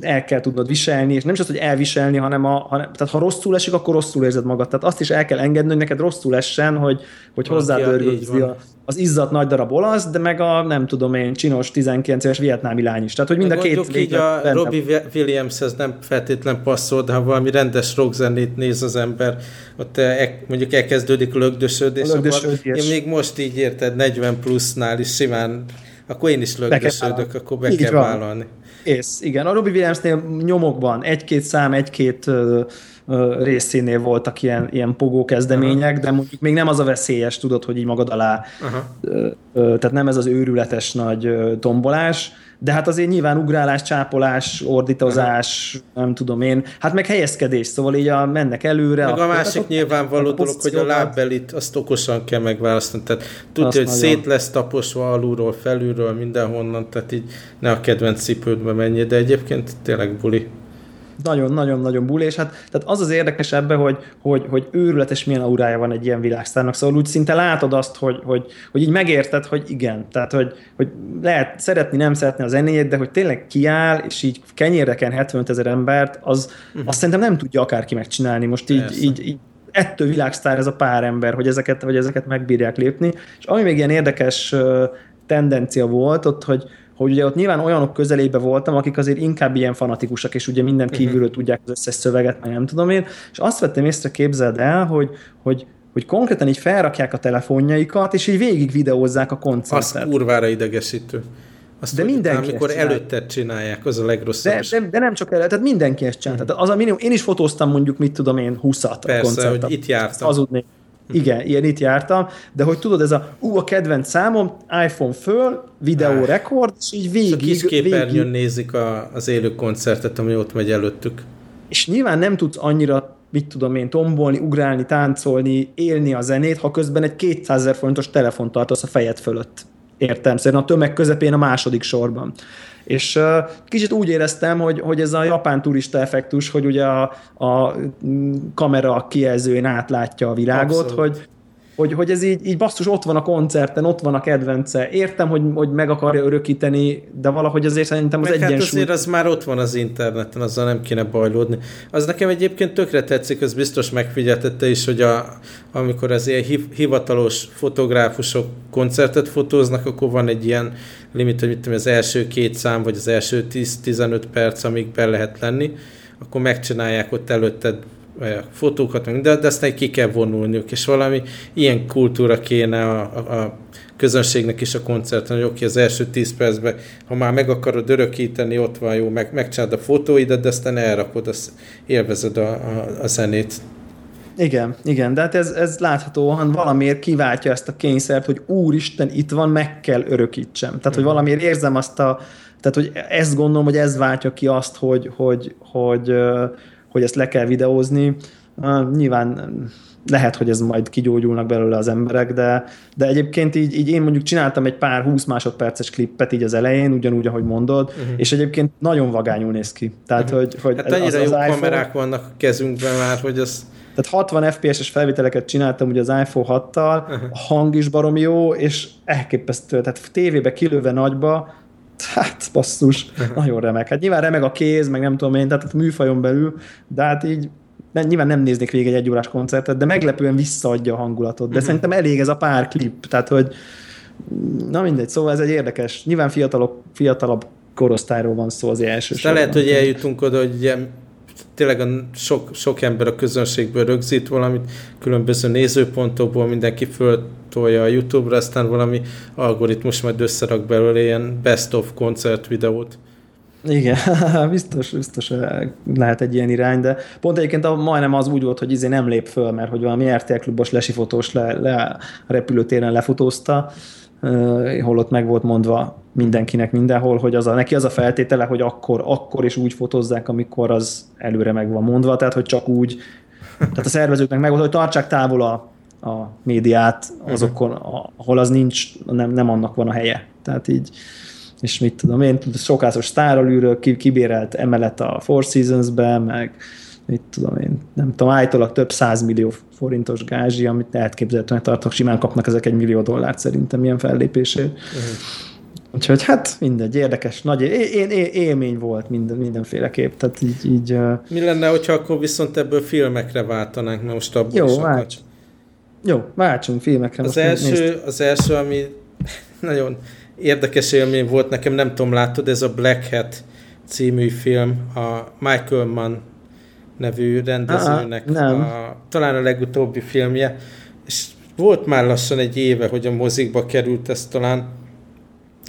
el kell tudnod viselni, és nem csak az, hogy elviselni, hanem, a, hanem tehát ha rosszul esik, akkor rosszul érzed magad. Tehát azt is el kell engedni, hogy neked rosszul essen, hogy, hogy hozzád az izzat nagy darab olasz, de meg a nem tudom én, csinos 19 éves vietnámi lány is. Tehát, hogy mind a két így a Robbie Williamshez nem feltétlen passzol, de ha valami rendes rockzenét néz az ember, ott e, mondjuk elkezdődik lögdösödés. Lögdösödés. Én még most így érted, 40 plusznál is simán akkor én is lögdösödök, akkor be Így kell van. vállalni. Ész, igen. A Robbie Williamsnél nyomokban egy-két szám, egy-két részénél voltak ilyen, ilyen pogó kezdemények, Aha. de mondjuk még nem az a veszélyes, tudod, hogy így magad alá, Aha. tehát nem ez az őrületes nagy tombolás, de hát azért nyilván ugrálás, csápolás, ordítozás, nem tudom én, hát meg helyezkedés, szóval így a, mennek előre. Meg a, a másik a, nyilvánvaló a dolog, hogy a lábbelit azt okosan kell megválasztani, tehát tudja, hogy nagyon. szét lesz taposva alulról, felülről, mindenhonnan, tehát így ne a kedvenc cipődbe menjél, de egyébként tényleg buli nagyon-nagyon-nagyon buli, és hát tehát az az érdekes ebbe, hogy, hogy, hogy őrületes milyen aurája van egy ilyen világsztárnak, szóval úgy szinte látod azt, hogy, hogy, hogy így megérted, hogy igen, tehát hogy, hogy lehet szeretni, nem szeretni a zenéjét, de hogy tényleg kiáll, és így kenyéreken 75 ezer embert, az, uh-huh. azt szerintem nem tudja akárki megcsinálni. Most így, így, így ettől világsztár ez a pár ember, hogy ezeket, hogy ezeket megbírják lépni. És ami még ilyen érdekes tendencia volt ott, hogy, hogy ugye ott nyilván olyanok közelébe voltam, akik azért inkább ilyen fanatikusak, és ugye minden mhm. kívülről tudják az összes szöveget, meg nem tudom én, és azt vettem észre, képzeld el, hogy, hogy hogy konkrétan így felrakják a telefonjaikat, és így végig videózzák a koncertet. Az kurvára idegesítő. Azt de mindenki amikor előtte csinálják, az a legrosszabb. De, de, de nem csak előtte, tehát mindenki ezt csinál. Mm. Tehát az a minimum, én is fotóztam mondjuk, mit tudom én, 20-at Persze, a koncertet. hogy itt jártam. Hazudnék. Igen, ilyen itt jártam, de hogy tudod, ez a, ú, a kedvenc számom, iPhone föl, videó rekord, és így végig... a kis képernyőn végig. nézik a, az élő koncertet, ami ott megy előttük. És nyilván nem tudsz annyira mit tudom én, tombolni, ugrálni, táncolni, élni a zenét, ha közben egy 200 ezer forintos telefont tartasz a fejed fölött. Értem, szerintem a tömeg közepén a második sorban. És kicsit úgy éreztem, hogy, hogy ez a japán turista effektus, hogy ugye a, a kamera kijelzőjén átlátja a világot, Abszolút. hogy hogy, hogy ez így, így basszus, ott van a koncerten, ott van a kedvence. Értem, hogy, hogy meg akarja örökíteni, de valahogy azért szerintem az meg hát egyensúly... Hát azért az már ott van az interneten, azzal nem kéne bajlódni. Az nekem egyébként tökre tetszik, az biztos megfigyeltette is, hogy a, amikor az ilyen hivatalos fotográfusok koncertet fotóznak, akkor van egy ilyen limit, hogy mit tudom, az első két szám, vagy az első 10-15 perc, amíg be lehet lenni, akkor megcsinálják ott előtted fotókat, de, de aztán ki kell vonulniuk, és valami ilyen kultúra kéne a, a, a közönségnek is a koncerten, hogy oké, az első 10 percben, ha már meg akarod örökíteni, ott van jó, meg, megcsinálod a fotóidat, de aztán elrakod, azt élvezed a, a, a zenét. Igen, igen, de hát ez, ez láthatóan valamiért kiváltja ezt a kényszert, hogy úristen, itt van, meg kell örökítsem. Tehát, hogy mhm. valamiért érzem azt a, tehát, hogy ezt gondolom, hogy ez váltja ki azt, hogy, hogy, hogy, hogy hogy ezt le kell videózni. Nyilván lehet, hogy ez majd kigyógyulnak belőle az emberek, de, de egyébként így, így én mondjuk csináltam egy pár 20 másodperces klippet így az elején, ugyanúgy, ahogy mondod, uh-huh. és egyébként nagyon vagányul néz ki. Tehát, uh-huh. hogy, hogy hát annyira az, az jó iPhone, kamerák vannak a kezünkben már, hogy az... Tehát 60 FPS-es felvételeket csináltam ugye az iPhone 6-tal, uh-huh. a hang is barom jó, és elképesztő, tehát tévébe kilőve nagyba, hát basszus, nagyon remek. Hát nyilván remeg a kéz, meg nem tudom én, tehát a műfajon belül, de hát így de nyilván nem néznék végig egy egyórás koncertet, de meglepően visszaadja a hangulatot. De uh-huh. szerintem elég ez a pár klip, tehát hogy na mindegy, szóval ez egy érdekes, nyilván fiatalok, fiatalabb korosztályról van szó az elsősorban. De lehet, hogy eljutunk oda, hogy tényleg a sok, sok ember a közönségből rögzít valamit, különböző nézőpontokból mindenki föltolja a YouTube-ra, aztán valami algoritmus majd összerak belőle ilyen best of koncert videót. Igen, biztos, biztos lehet egy ilyen irány, de pont egyébként a, majdnem az úgy volt, hogy izé nem lép föl, mert hogy valami RTL klubos lesifotós le, le, a repülőtéren lefotózta, holott meg volt mondva mindenkinek mindenhol, hogy az a, neki az a feltétele, hogy akkor, akkor is úgy fotózzák, amikor az előre meg van mondva, tehát hogy csak úgy, tehát a szervezőknek meg volt, hogy tartsák távol a, a médiát azokon, ahol az nincs, nem, nem annak van a helye. Tehát így, és mit tudom én, sokászos sztáralűről kibérelt emelet a Four Seasons-be, meg mit tudom én, nem tudom, állítólag több millió forintos gázsi, amit elképzelhetően tartok, simán kapnak ezek egy millió dollárt szerintem ilyen fellépésért. Uh-huh. Úgyhogy hát mindegy, érdekes, nagy én, én, élmény volt minden, mindenféleképp, tehát így, így... Mi lenne, hogyha akkor viszont ebből filmekre váltanánk, mert most abból Jó, válts. Jó, váltsunk filmekre. Az, első, az első, ami nagyon érdekes élmény volt nekem, nem tudom, látod, ez a Black Hat című film, a Michael Mann nevű rendezőnek nem. a, talán a legutóbbi filmje, és volt már lassan egy éve, hogy a mozikba került ez talán,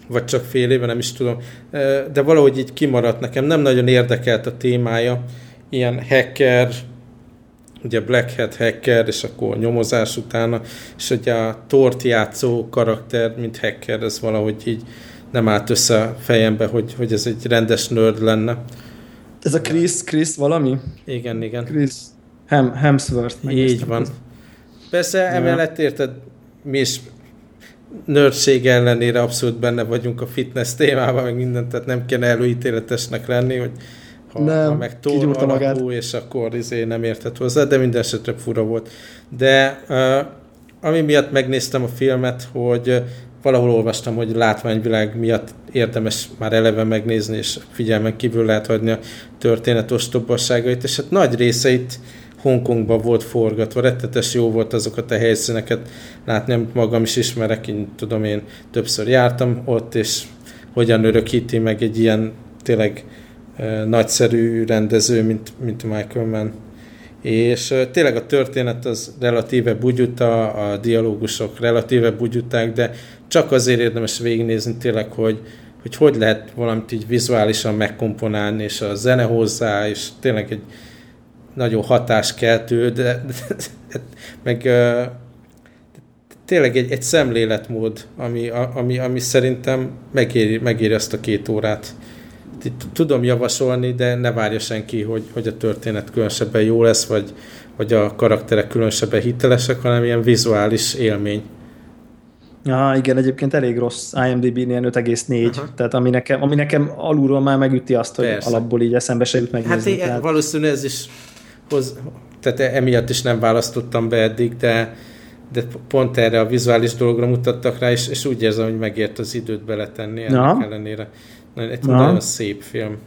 vagy csak fél éve, nem is tudom, de valahogy így kimaradt nekem, nem nagyon érdekelt a témája, ilyen hacker, ugye Black Hat hacker, és akkor nyomozás utána, és ugye a tort játszó karakter, mint hacker, ez valahogy így nem állt össze a fejembe, hogy, hogy ez egy rendes nerd lenne. Ez a Chris, Chris valami? Igen, igen. Chris Hem, Hemsworth. Így van. Persze, ja. emellett érted, mi is nördség ellenére abszolút benne vagyunk a fitness témában, meg mindent, tehát nem kéne előítéletesnek lenni, hogy ha, nem, ha meg túl alakú, és akkor izé nem értett hozzá, de minden esetre fura volt. De uh, ami miatt megnéztem a filmet, hogy valahol olvastam, hogy látványvilág miatt érdemes már eleve megnézni, és figyelmen kívül lehet hagyni a történet ostobasságait, és hát nagy részeit Hongkongban volt forgatva, rettetes jó volt azokat a helyszíneket látni, amit magam is ismerek, én tudom, én többször jártam ott, és hogyan örökíti meg egy ilyen tényleg uh, nagyszerű rendező, mint, mint Michael Mann. És tényleg a történet az relatíve bugyuta, a dialógusok relatíve bugyuták, de csak azért érdemes végignézni tényleg, hogy, hogy hogy lehet valamit így vizuálisan megkomponálni, és a zene hozzá, és tényleg egy nagyon hatáskeltő, de, de, de meg tényleg egy, egy szemléletmód, ami, ami, ami szerintem megéri, megéri azt a két órát. Tudom javasolni, de ne várja senki, hogy, hogy a történet különösebben jó lesz, vagy, vagy a karakterek különösebben hitelesek, hanem ilyen vizuális élmény. Ja, igen, egyébként elég rossz IMDb-nél 5,4, Aha. tehát ami nekem, ami nekem alulról már megüti azt, hogy Persze. alapból így eszembe se jut megnézni. Hát tehát... valószínűleg ez is hoz, tehát emiatt is nem választottam be eddig, de, de pont erre a vizuális dologra mutattak rá, és, és úgy érzem, hogy megért az időt beletenni ennek Na. ellenére. Egy Na. nagyon szép film.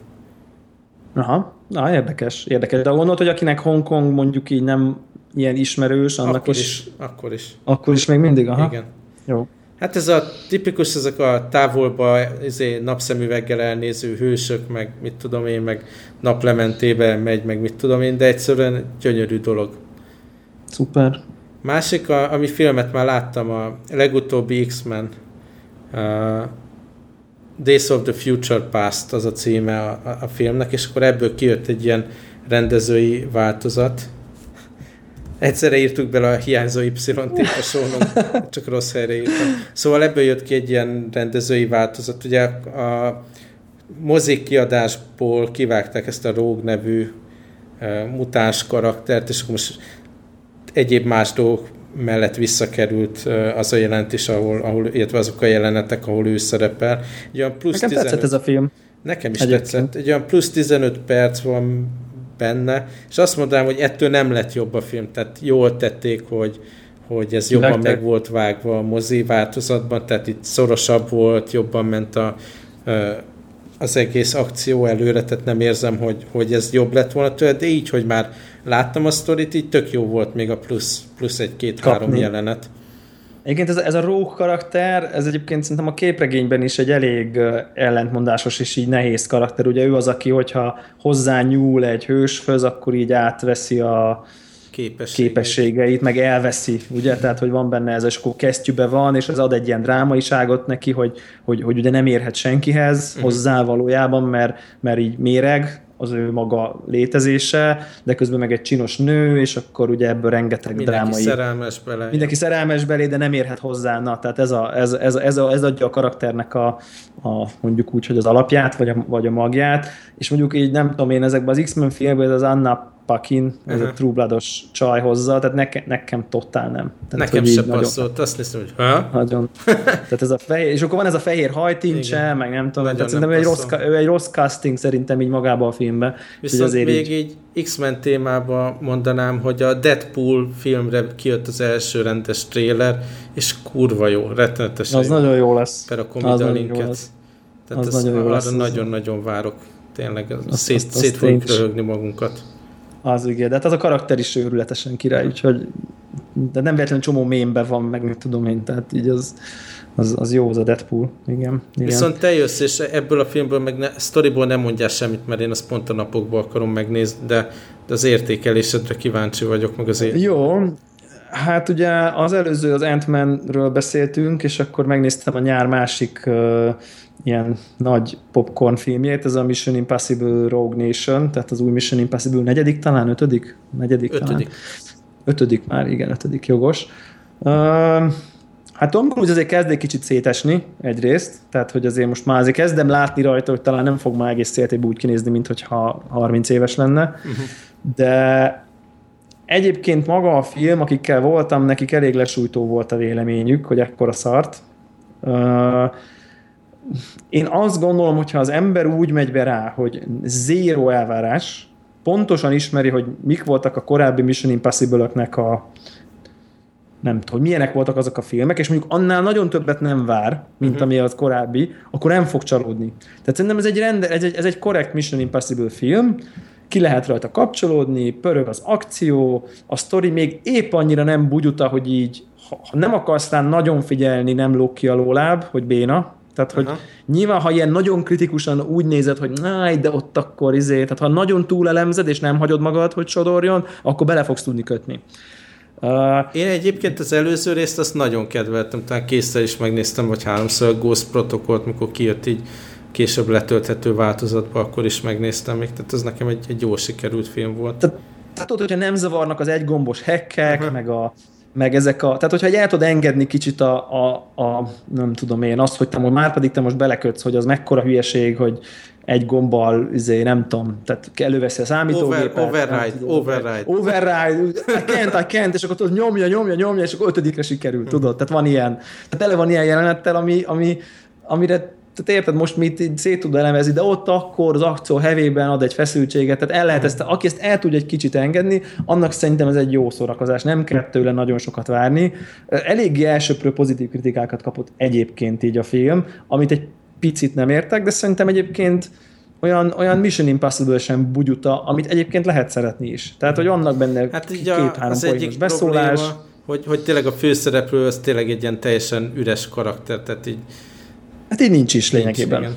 Aha, Na, érdekes, érdekes. De gondolod, hogy akinek Hongkong mondjuk így nem ilyen ismerős, annak akkor is, is, Akkor is. Akkor is még mindig, aha. Igen. Jó. Hát ez a tipikus, ezek a távolba izé, napszemüveggel elnéző hősök, meg mit tudom én, meg naplementébe megy, meg mit tudom én, de egyszerűen gyönyörű dolog. Szuper. Másik, a, ami filmet már láttam, a legutóbbi X-Men, uh, Days of the Future Past az a címe a, a, a filmnek, és akkor ebből kijött egy ilyen rendezői változat, Egyszerre írtuk bele a hiányzó Y-t a sónom, csak rossz helyre írtam. Szóval ebből jött ki egy ilyen rendezői változat. Ugye a mozik kiadásból kivágták ezt a Rogue nevű mutáns karaktert, és akkor most egyéb más dolgok mellett visszakerült az a jelentés, ahol, ahol, illetve azok a jelenetek, ahol ő szerepel. Egy olyan plusz Nekem 15, tetszett ez a film. Nekem is Egyébként. tetszett. Egy olyan plusz 15 perc van benne, és azt mondanám, hogy ettől nem lett jobb a film, tehát jól tették, hogy, hogy ez jobban Lektek. meg volt vágva a mozi változatban, tehát itt szorosabb volt, jobban ment a, az egész akció előre, tehát nem érzem, hogy, hogy ez jobb lett volna tőle, de így, hogy már láttam a sztorit, így tök jó volt még a plusz, plusz egy-két-három jelenet. Egyébként ez, ez a Rogue karakter, ez egyébként szerintem a képregényben is egy elég ellentmondásos és így nehéz karakter. Ugye ő az, aki, hogyha hozzá nyúl egy hősföz, akkor így átveszi a, képességeit. képességeit, meg elveszi, ugye, tehát hogy van benne ez, és akkor kesztyűbe van, és ez ad egy ilyen drámaiságot neki, hogy, hogy, hogy ugye nem érhet senkihez uh-huh. hozzá valójában, mert, mert így méreg, az ő maga létezése, de közben meg egy csinos nő, és akkor ugye ebből rengeteg Mindenki drámai... szerelmes bele. Mindenki szerelmes belé, de nem érhet hozzá. Na, tehát ez, a, ez, ez, ez, a, ez adja a karakternek a, a, mondjuk úgy, hogy az alapját, vagy a, vagy a magját, és mondjuk így nem tudom én, ezekben az X-Men filmben ez az Anna Pakin, ez uh-huh. a True Blood-os csaj hozza, tehát neke, nekem totál nem. Tehát, nekem sem passzolt, azt néztem, hogy ha? Nagyon. tehát ez a fehér, és akkor van ez a fehér hajtincse, meg nem tudom, tehát szerintem egy rossz, ő egy rossz casting szerintem így magába a filmbe. Viszont azért még így... így X-Men témába mondanám, hogy a Deadpool filmre kijött az első rendes trailer, és kurva jó, rettenetesen Az nagyon jó lesz. Per a Comida linket. Tehát az nagyon jó lesz. Nagyon-nagyon várok. Tényleg, azt, szét, azt, szét fogjuk röhögni magunkat. Az igen, de hát az a karakter is őrületesen király, úgyhogy de nem véletlenül csomó mémbe van, meg nem tudom én, tehát így az, az, az jó az a Deadpool, igen, igen. Viszont te jössz, és ebből a filmből, meg ne, sztoriból nem mondjál semmit, mert én azt pont a napokból akarom megnézni, de, de az értékelésedre kíváncsi vagyok, meg azért. Jó, Hát ugye az előző az ant beszéltünk, és akkor megnéztem a nyár másik uh, ilyen nagy popcorn filmjét, ez a Mission Impossible Rogue Nation, tehát az új Mission Impossible negyedik talán, ötödik? Negyedik ötödik. talán. Ötödik már, igen, ötödik, jogos. Uh, hát tudom, hogy azért kezd egy kicsit szétesni egyrészt, tehát hogy azért most már azért kezdem látni rajta, hogy talán nem fog már egész széltébb úgy kinézni, mint hogyha 30 éves lenne, uh-huh. de Egyébként maga a film, akikkel voltam, nekik elég lesújtó volt a véleményük, hogy ekkora szart. Én azt gondolom, hogyha az ember úgy megy be rá, hogy zéro elvárás, pontosan ismeri, hogy mik voltak a korábbi Mission Impossible-öknek a nem tudom, hogy milyenek voltak azok a filmek, és mondjuk annál nagyon többet nem vár, mint uh-huh. ami az korábbi, akkor nem fog csalódni. Tehát szerintem ez egy, rende, ez egy, ez egy korrekt Mission Impossible film, ki lehet rajta kapcsolódni, pörög az akció, a sztori még épp annyira nem bugyuta, hogy így, ha nem akarsz rá nagyon figyelni, nem lók ki a lóláb, hogy béna, tehát, hogy Aha. nyilván, ha ilyen nagyon kritikusan úgy nézed, hogy náj, de ott akkor izé, tehát ha nagyon túlelemzed, és nem hagyod magad, hogy sodorjon, akkor bele fogsz tudni kötni. Uh, Én egyébként az előző részt azt nagyon kedveltem, talán készszer is megnéztem, vagy háromszor a Ghost Protocol-t, mikor kijött így később letölthető változatba, akkor is megnéztem még, tehát ez nekem egy, egy jó sikerült film volt. Tehát, tehát ott, hogyha nem zavarnak az egygombos hekkek, uh-huh. meg a meg ezek a, tehát hogyha el tudod engedni kicsit a, a, a, nem tudom én, azt, hogy te most, már pedig te most belekötsz, hogy az mekkora hülyeség, hogy egy gombbal, izé, nem tudom, tehát előveszi a számítógépet. Over, override, tudom, override. Override, I can't, I can't, és akkor tudod, nyomja, nyomja, nyomja, és akkor ötödikre sikerül, tudod, tehát van ilyen, tehát ele van ilyen jelenettel, ami, ami, amire tehát érted, most így szét tud elemezni, de ott akkor az akció hevében ad egy feszültséget, tehát el lehet ezt, aki ezt el tudja egy kicsit engedni, annak szerintem ez egy jó szórakozás, nem kell tőle nagyon sokat várni. Eléggé elsőprő pozitív kritikákat kapott egyébként így a film, amit egy picit nem értek, de szerintem egyébként olyan, olyan Mission Impossible sem bugyuta, amit egyébként lehet szeretni is. Tehát, hogy annak benne hát két-három poénos beszólás. Probléma, hogy, hogy tényleg a főszereplő az tényleg egy ilyen teljesen üres karakter, tehát így Hát így nincs is lényegében. Nincs,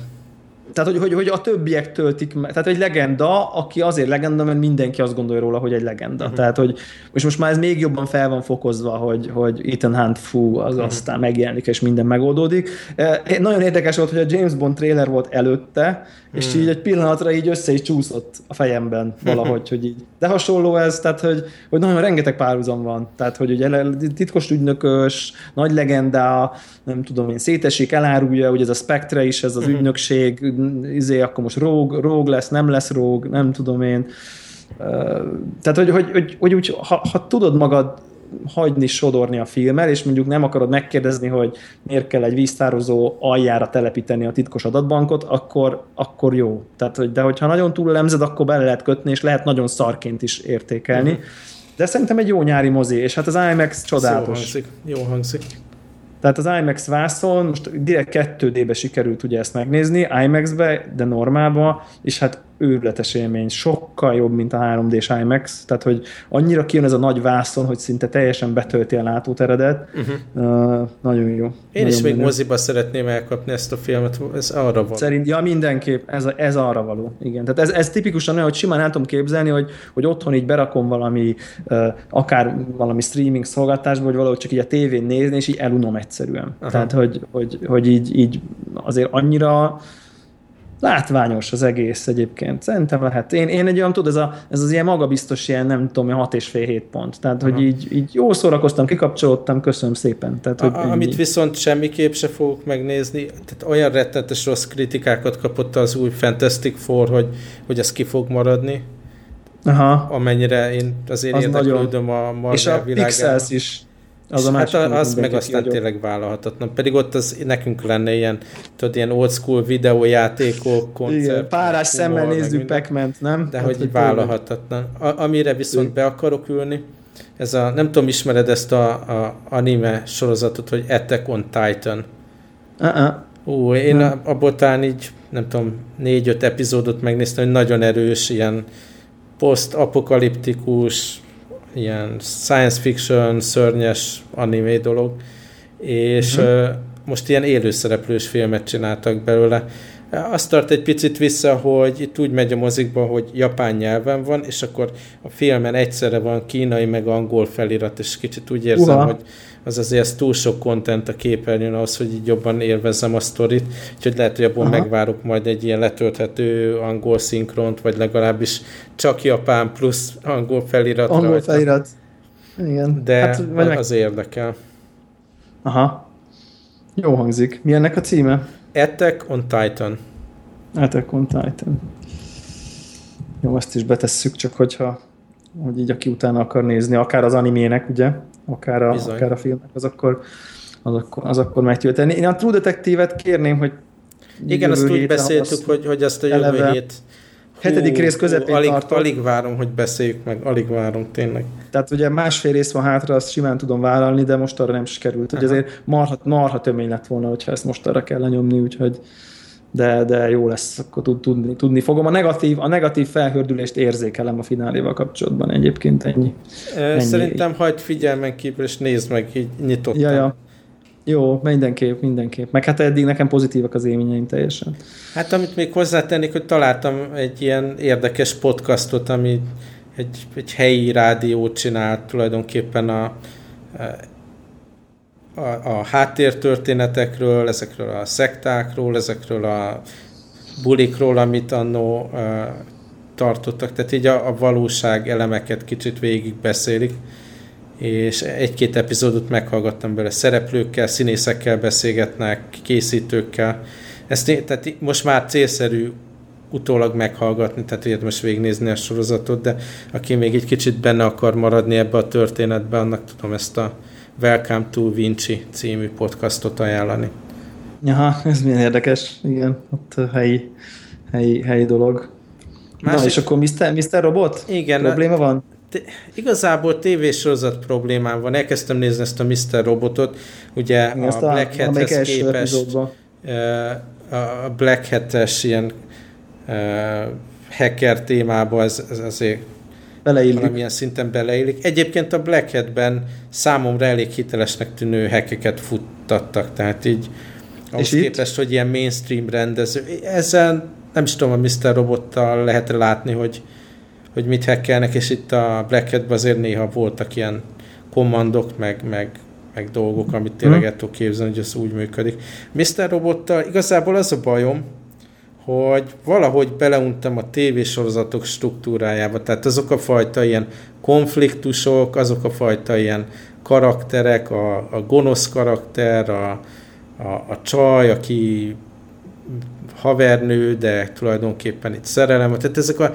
tehát, hogy, hogy, hogy a többiek töltik meg. Tehát egy legenda, aki azért legenda, mert mindenki azt gondolja róla, hogy egy legenda. Uh-huh. Tehát, hogy és most már ez még jobban fel van fokozva, hogy, hogy Ethan Hunt fú, az uh-huh. aztán megjelenik, és minden megoldódik. Eh, nagyon érdekes volt, hogy a James Bond trailer volt előtte, és hmm. így egy pillanatra így össze is csúszott a fejemben valahogy, hogy így. De hasonló ez, tehát hogy, hogy nagyon rengeteg párhuzam van. Tehát, hogy ugye titkos ügynökös, nagy legenda, nem tudom én, szétesik, elárulja, hogy ez a Spectre is, ez az hmm. ügynökség, izé, akkor most róg, róg lesz, nem lesz róg, nem tudom én. Tehát, hogy, hogy, hogy, hogy úgy, ha, ha tudod magad hagyni sodorni a filmmel, és mondjuk nem akarod megkérdezni, hogy miért kell egy víztározó aljára telepíteni a titkos adatbankot, akkor, akkor jó. Tehát, hogy, de hogyha nagyon túl lemzed, akkor bele lehet kötni, és lehet nagyon szarként is értékelni. Uh-huh. De szerintem egy jó nyári mozi, és hát az IMAX csodálatos. Jó hangzik. Jó hangzik. Tehát az IMAX vászon, most direkt 2D-be sikerült ugye ezt megnézni, IMAX-be, de normálba, és hát őrületes élmény, sokkal jobb, mint a 3D-s IMAX, tehát hogy annyira kijön ez a nagy vászon, hogy szinte teljesen betölti a látóteredet. Uh-huh. Uh, nagyon jó. Én nagyon is még moziba szeretném elkapni ezt a filmet, ez arra való. Szerint, ja, mindenképp, ez, ez arra való. Igen. Tehát ez, ez tipikusan olyan, hogy simán el tudom képzelni, hogy, hogy otthon így berakom valami, uh, akár valami streaming szolgáltásba, vagy valahogy csak így a tévén nézni, és így elunom egyszerűen. Aha. Tehát, hogy, hogy, hogy így, így azért annyira látványos az egész egyébként. Szerintem lehet. Én, én egy olyan, tudod, ez, a, ez az ilyen magabiztos ilyen, nem tudom, 6 és fél 7 pont. Tehát, hogy így, így jó szórakoztam, kikapcsolódtam, köszönöm szépen. Tehát, hogy a, amit viszont semmiképp se fogok megnézni, tehát olyan rettetes rossz kritikákat kapott az új Fantastic Four, hogy, hogy ez ki fog maradni. Aha. Amennyire én azért az érdeklődöm nagyon. a Marvel És a Pixels is az a hát a, az meg aztán kiadó. tényleg vállalhatatlan. Pedig ott az nekünk lenne ilyen, tudod, ilyen old school videójátékok, koncert. Igen, párás szemmel nézzük pac nem? De hát, hogy, hogy vállalhatatlan. A, amire viszont be akarok ülni, ez a, nem tudom, ismered ezt a, a anime sorozatot, hogy Attack on Titan. Uh-uh. Ú, én uh. abból talán így, nem tudom, négy-öt epizódot megnéztem, hogy nagyon erős, ilyen post-apokaliptikus, ilyen science fiction, szörnyes anime dolog, és uh-huh. most ilyen élőszereplős filmet csináltak belőle. Azt tart egy picit vissza, hogy itt úgy megy a mozikba, hogy japán nyelven van, és akkor a filmen egyszerre van kínai meg angol felirat, és kicsit úgy érzem, Uha. hogy az azért ez túl sok content a képernyőn ahhoz, hogy így jobban élvezzem a sztorit, úgyhogy lehet, hogy abból Aha. megvárok majd egy ilyen letölthető angol szinkront, vagy legalábbis csak japán plusz angol felirat. Angol rajta. felirat. Igen. De hát, az meg... érdekel. Aha. Jó hangzik. Mi ennek a címe? Attack on Titan. Attack on Titan. Jó, azt is betesszük, csak hogyha hogy így aki utána akar nézni, akár az animének, ugye, akár a, akár a filmnek, az akkor, az akkor, az akkor meg tudja tenni. Én a True Detective-et kérném, hogy igen, azt úgy beszéltük, azt hogy, hogy azt a jövő eleve, hét hetedik rész közepén alig, tartok. alig várom, hogy beszéljük meg, alig várom tényleg. Tehát ugye másfél rész van hátra, azt simán tudom vállalni, de most arra nem sikerült. Hogy azért marha, marha tömény lett volna, hogyha ezt most arra kell lenyomni, úgyhogy de, de jó lesz, akkor tud, tudni, tudni fogom. A negatív, a negatív felhördülést érzékelem a fináléval kapcsolatban egyébként ennyi. ennyi. Szerintem hagyd figyelmen kívül, és nézd meg, így nyitottan. Ja, ja. Jó, mindenképp, mindenképp. Meg hát eddig nekem pozitívak az élményeim teljesen. Hát amit még hozzátennék, hogy találtam egy ilyen érdekes podcastot, ami egy, egy helyi rádiót csinált tulajdonképpen a, a, a háttértörténetekről, ezekről a szektákról, ezekről a bulikról, amit annó tartottak. Tehát így a, a valóság elemeket kicsit végig beszélik és egy-két epizódot meghallgattam bele szereplőkkel, színészekkel beszélgetnek, készítőkkel. Ezt, tehát most már célszerű utólag meghallgatni, tehát érdemes végignézni a sorozatot, de aki még egy kicsit benne akar maradni ebbe a történetbe, annak tudom ezt a Welcome to Vinci című podcastot ajánlani. Aha, ez milyen érdekes, igen, ott helyi, helyi, helyi dolog. Másik... Na, és akkor Mr. Mr. Robot? Igen. Probléma van? Igazából tévésorozat problémám van. Elkezdtem nézni ezt a Mr. Robotot, ugye Igen, a Black Hat-hez képest a Black Hat-es ilyen hacker témába ez, ez azért beleillik. valamilyen szinten beleillik. Egyébként a Black Hat-ben számomra elég hitelesnek tűnő hackeket futtattak, tehát így ahhoz És képest, itt? hogy ilyen mainstream rendező. Ezzel nem is tudom, a Mr. Robottal lehet látni, hogy hogy mit hackelnek, és itt a Black hat azért néha voltak ilyen kommandok, meg, meg, meg dolgok, amit tényleg hmm. el tudok képzelni, hogy ez úgy működik. Mr. Robottal igazából az a bajom, hogy valahogy beleuntam a tévésorozatok struktúrájába, tehát azok a fajta ilyen konfliktusok, azok a fajta ilyen karakterek, a, a gonosz karakter, a, a, a csaj, aki havernő, de tulajdonképpen itt szerelem, tehát ezek a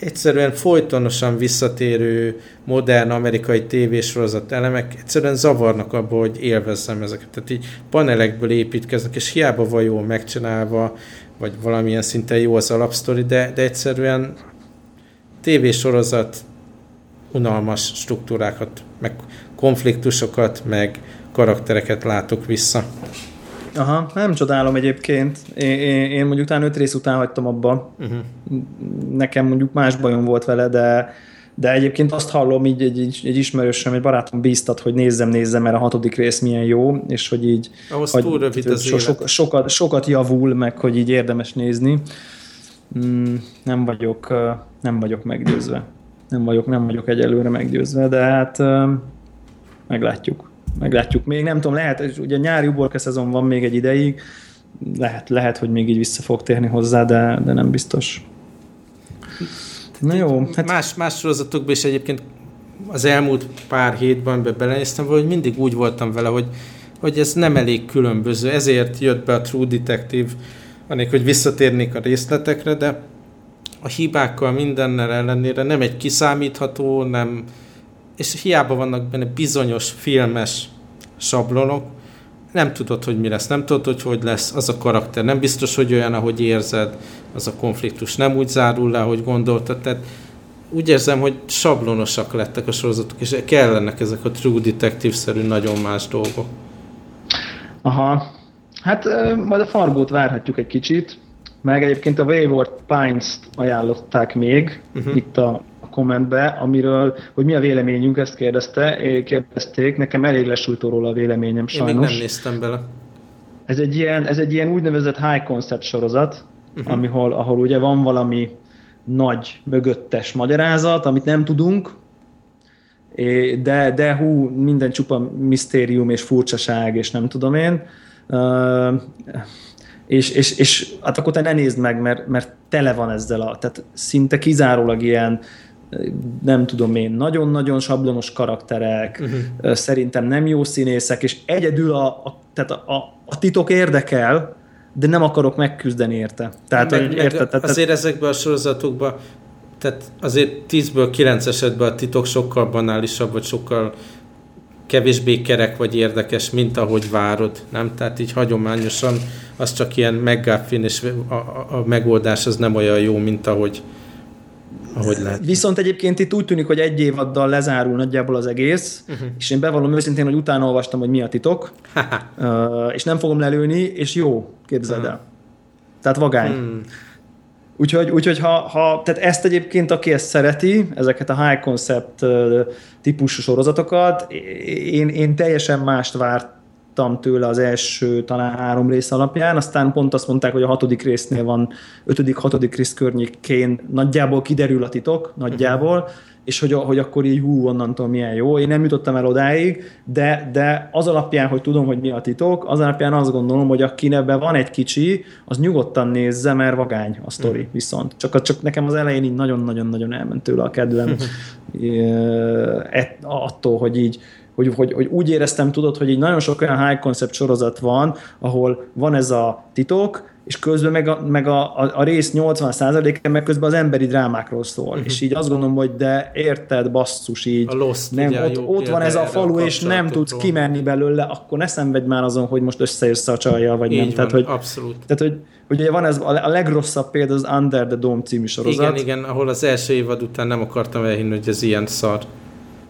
egyszerűen folytonosan visszatérő modern amerikai tévésorozat elemek egyszerűen zavarnak abba, hogy élvezzem ezeket. Tehát így panelekből építkeznek, és hiába van jól megcsinálva, vagy valamilyen szinten jó az alapsztori, de, de egyszerűen tévésorozat unalmas struktúrákat, meg konfliktusokat, meg karaktereket látok vissza. Aha, nem csodálom egyébként. Én, én, én mondjuk talán öt rész után hagytam abba. Uh-huh. Nekem mondjuk más bajom volt vele, de de egyébként azt hallom, így egy, egy, egy ismerősöm, egy barátom bíztat, hogy nézzem, nézzem, mert a hatodik rész milyen jó, és hogy így Ahhoz hogy, túl rövid az so, so, sokat, sokat javul, meg hogy így érdemes nézni. Mm, nem vagyok, nem vagyok meggyőzve. Nem vagyok, nem vagyok egyelőre meggyőzve, de hát meglátjuk. Meglátjuk. Még nem tudom, lehet, ugye nyári uborka szezon van még egy ideig, lehet, lehet, hogy még így vissza fog térni hozzá, de, de nem biztos. Na jó. Hát... Más, más sorozatokban is egyébként az elmúlt pár hétben be belenéztem, hogy mindig úgy voltam vele, hogy, hogy ez nem elég különböző, ezért jött be a True Detective, anélkül, hogy visszatérnék a részletekre, de a hibákkal mindennel ellenére nem egy kiszámítható, nem, és hiába vannak benne bizonyos filmes sablonok, nem tudod, hogy mi lesz, nem tudod, hogy hogy lesz, az a karakter nem biztos, hogy olyan, ahogy érzed, az a konfliktus nem úgy zárul le, ahogy gondoltad, tehát úgy érzem, hogy sablonosak lettek a sorozatok, és kellenek ezek a True Detective-szerű nagyon más dolgok. Aha, hát majd a Fargót várhatjuk egy kicsit, meg egyébként a Wayward Pines-t ajánlották még. Uh-huh. itt a kommentbe, amiről, hogy mi a véleményünk, ezt kérdezte, kérdezték, nekem elég lesújtó róla a véleményem sajnos. Én még nem néztem bele. Ez egy ilyen, ez egy ilyen úgynevezett high concept sorozat, uh-huh. amihol, ahol ugye van valami nagy mögöttes magyarázat, amit nem tudunk, de, de hú, minden csupa misztérium és furcsaság, és nem tudom én. És, és, és hát akkor te ne nézd meg, mert, mert tele van ezzel a, tehát szinte kizárólag ilyen nem tudom én, nagyon-nagyon sablonos karakterek, uh-huh. szerintem nem jó színészek, és egyedül a, a, tehát a, a, titok érdekel, de nem akarok megküzdeni érte. Tehát, meg, hogy érte, meg tehát, azért ezekben a sorozatokban tehát azért 10-ből 9 esetben a titok sokkal banálisabb, vagy sokkal kevésbé kerek vagy érdekes, mint ahogy várod, nem? Tehát így hagyományosan az csak ilyen McGuffin, és a, a, a megoldás az nem olyan jó, mint ahogy, ahogy lehet. Viszont egyébként itt úgy tűnik, hogy egy évaddal lezárul nagyjából az egész, uh-huh. és én bevallom őszintén, hogy utána olvastam, hogy mi a titok, uh, és nem fogom lelőni, és jó, képzeld uh-huh. el. Tehát vagány. Hmm. Úgyhogy, úgyhogy ha, ha, tehát ezt egyébként, aki ezt szereti, ezeket a high concept típusú sorozatokat, én, én teljesen mást várt kaptam tőle az első talán három rész alapján, aztán pont azt mondták, hogy a hatodik résznél van, ötödik, hatodik rész környékén nagyjából kiderül a titok, nagyjából, uh-huh. és hogy, hogy akkor így hú, onnantól milyen jó. Én nem jutottam el odáig, de, de az alapján, hogy tudom, hogy mi a titok, az alapján azt gondolom, hogy aki ebben van egy kicsi, az nyugodtan nézze, mert vagány a sztori uh-huh. viszont. Csak, csak nekem az elején így nagyon-nagyon-nagyon elment tőle a kedvem uh-huh. attól, hogy így hogy, hogy, hogy úgy éreztem, tudod, hogy így nagyon sok olyan high concept sorozat van, ahol van ez a titok, és közben meg a, meg a, a, a rész 80%-a meg közben az emberi drámákról szól. Uh-huh. És így azt gondolom, hogy de érted, basszus, így a Lost, nem, ott, ott van ez a falu, a és nem tudsz kimenni belőle, akkor ne szenvedj már azon, hogy most összeérsz a csajjal, vagy így nem. Van, tehát, hogy, abszolút. Tehát, hogy, hogy ugye van ez a legrosszabb példa az Under the Dome című sorozat. Igen, igen, ahol az első évad után nem akartam elhinni, hogy ez ilyen szar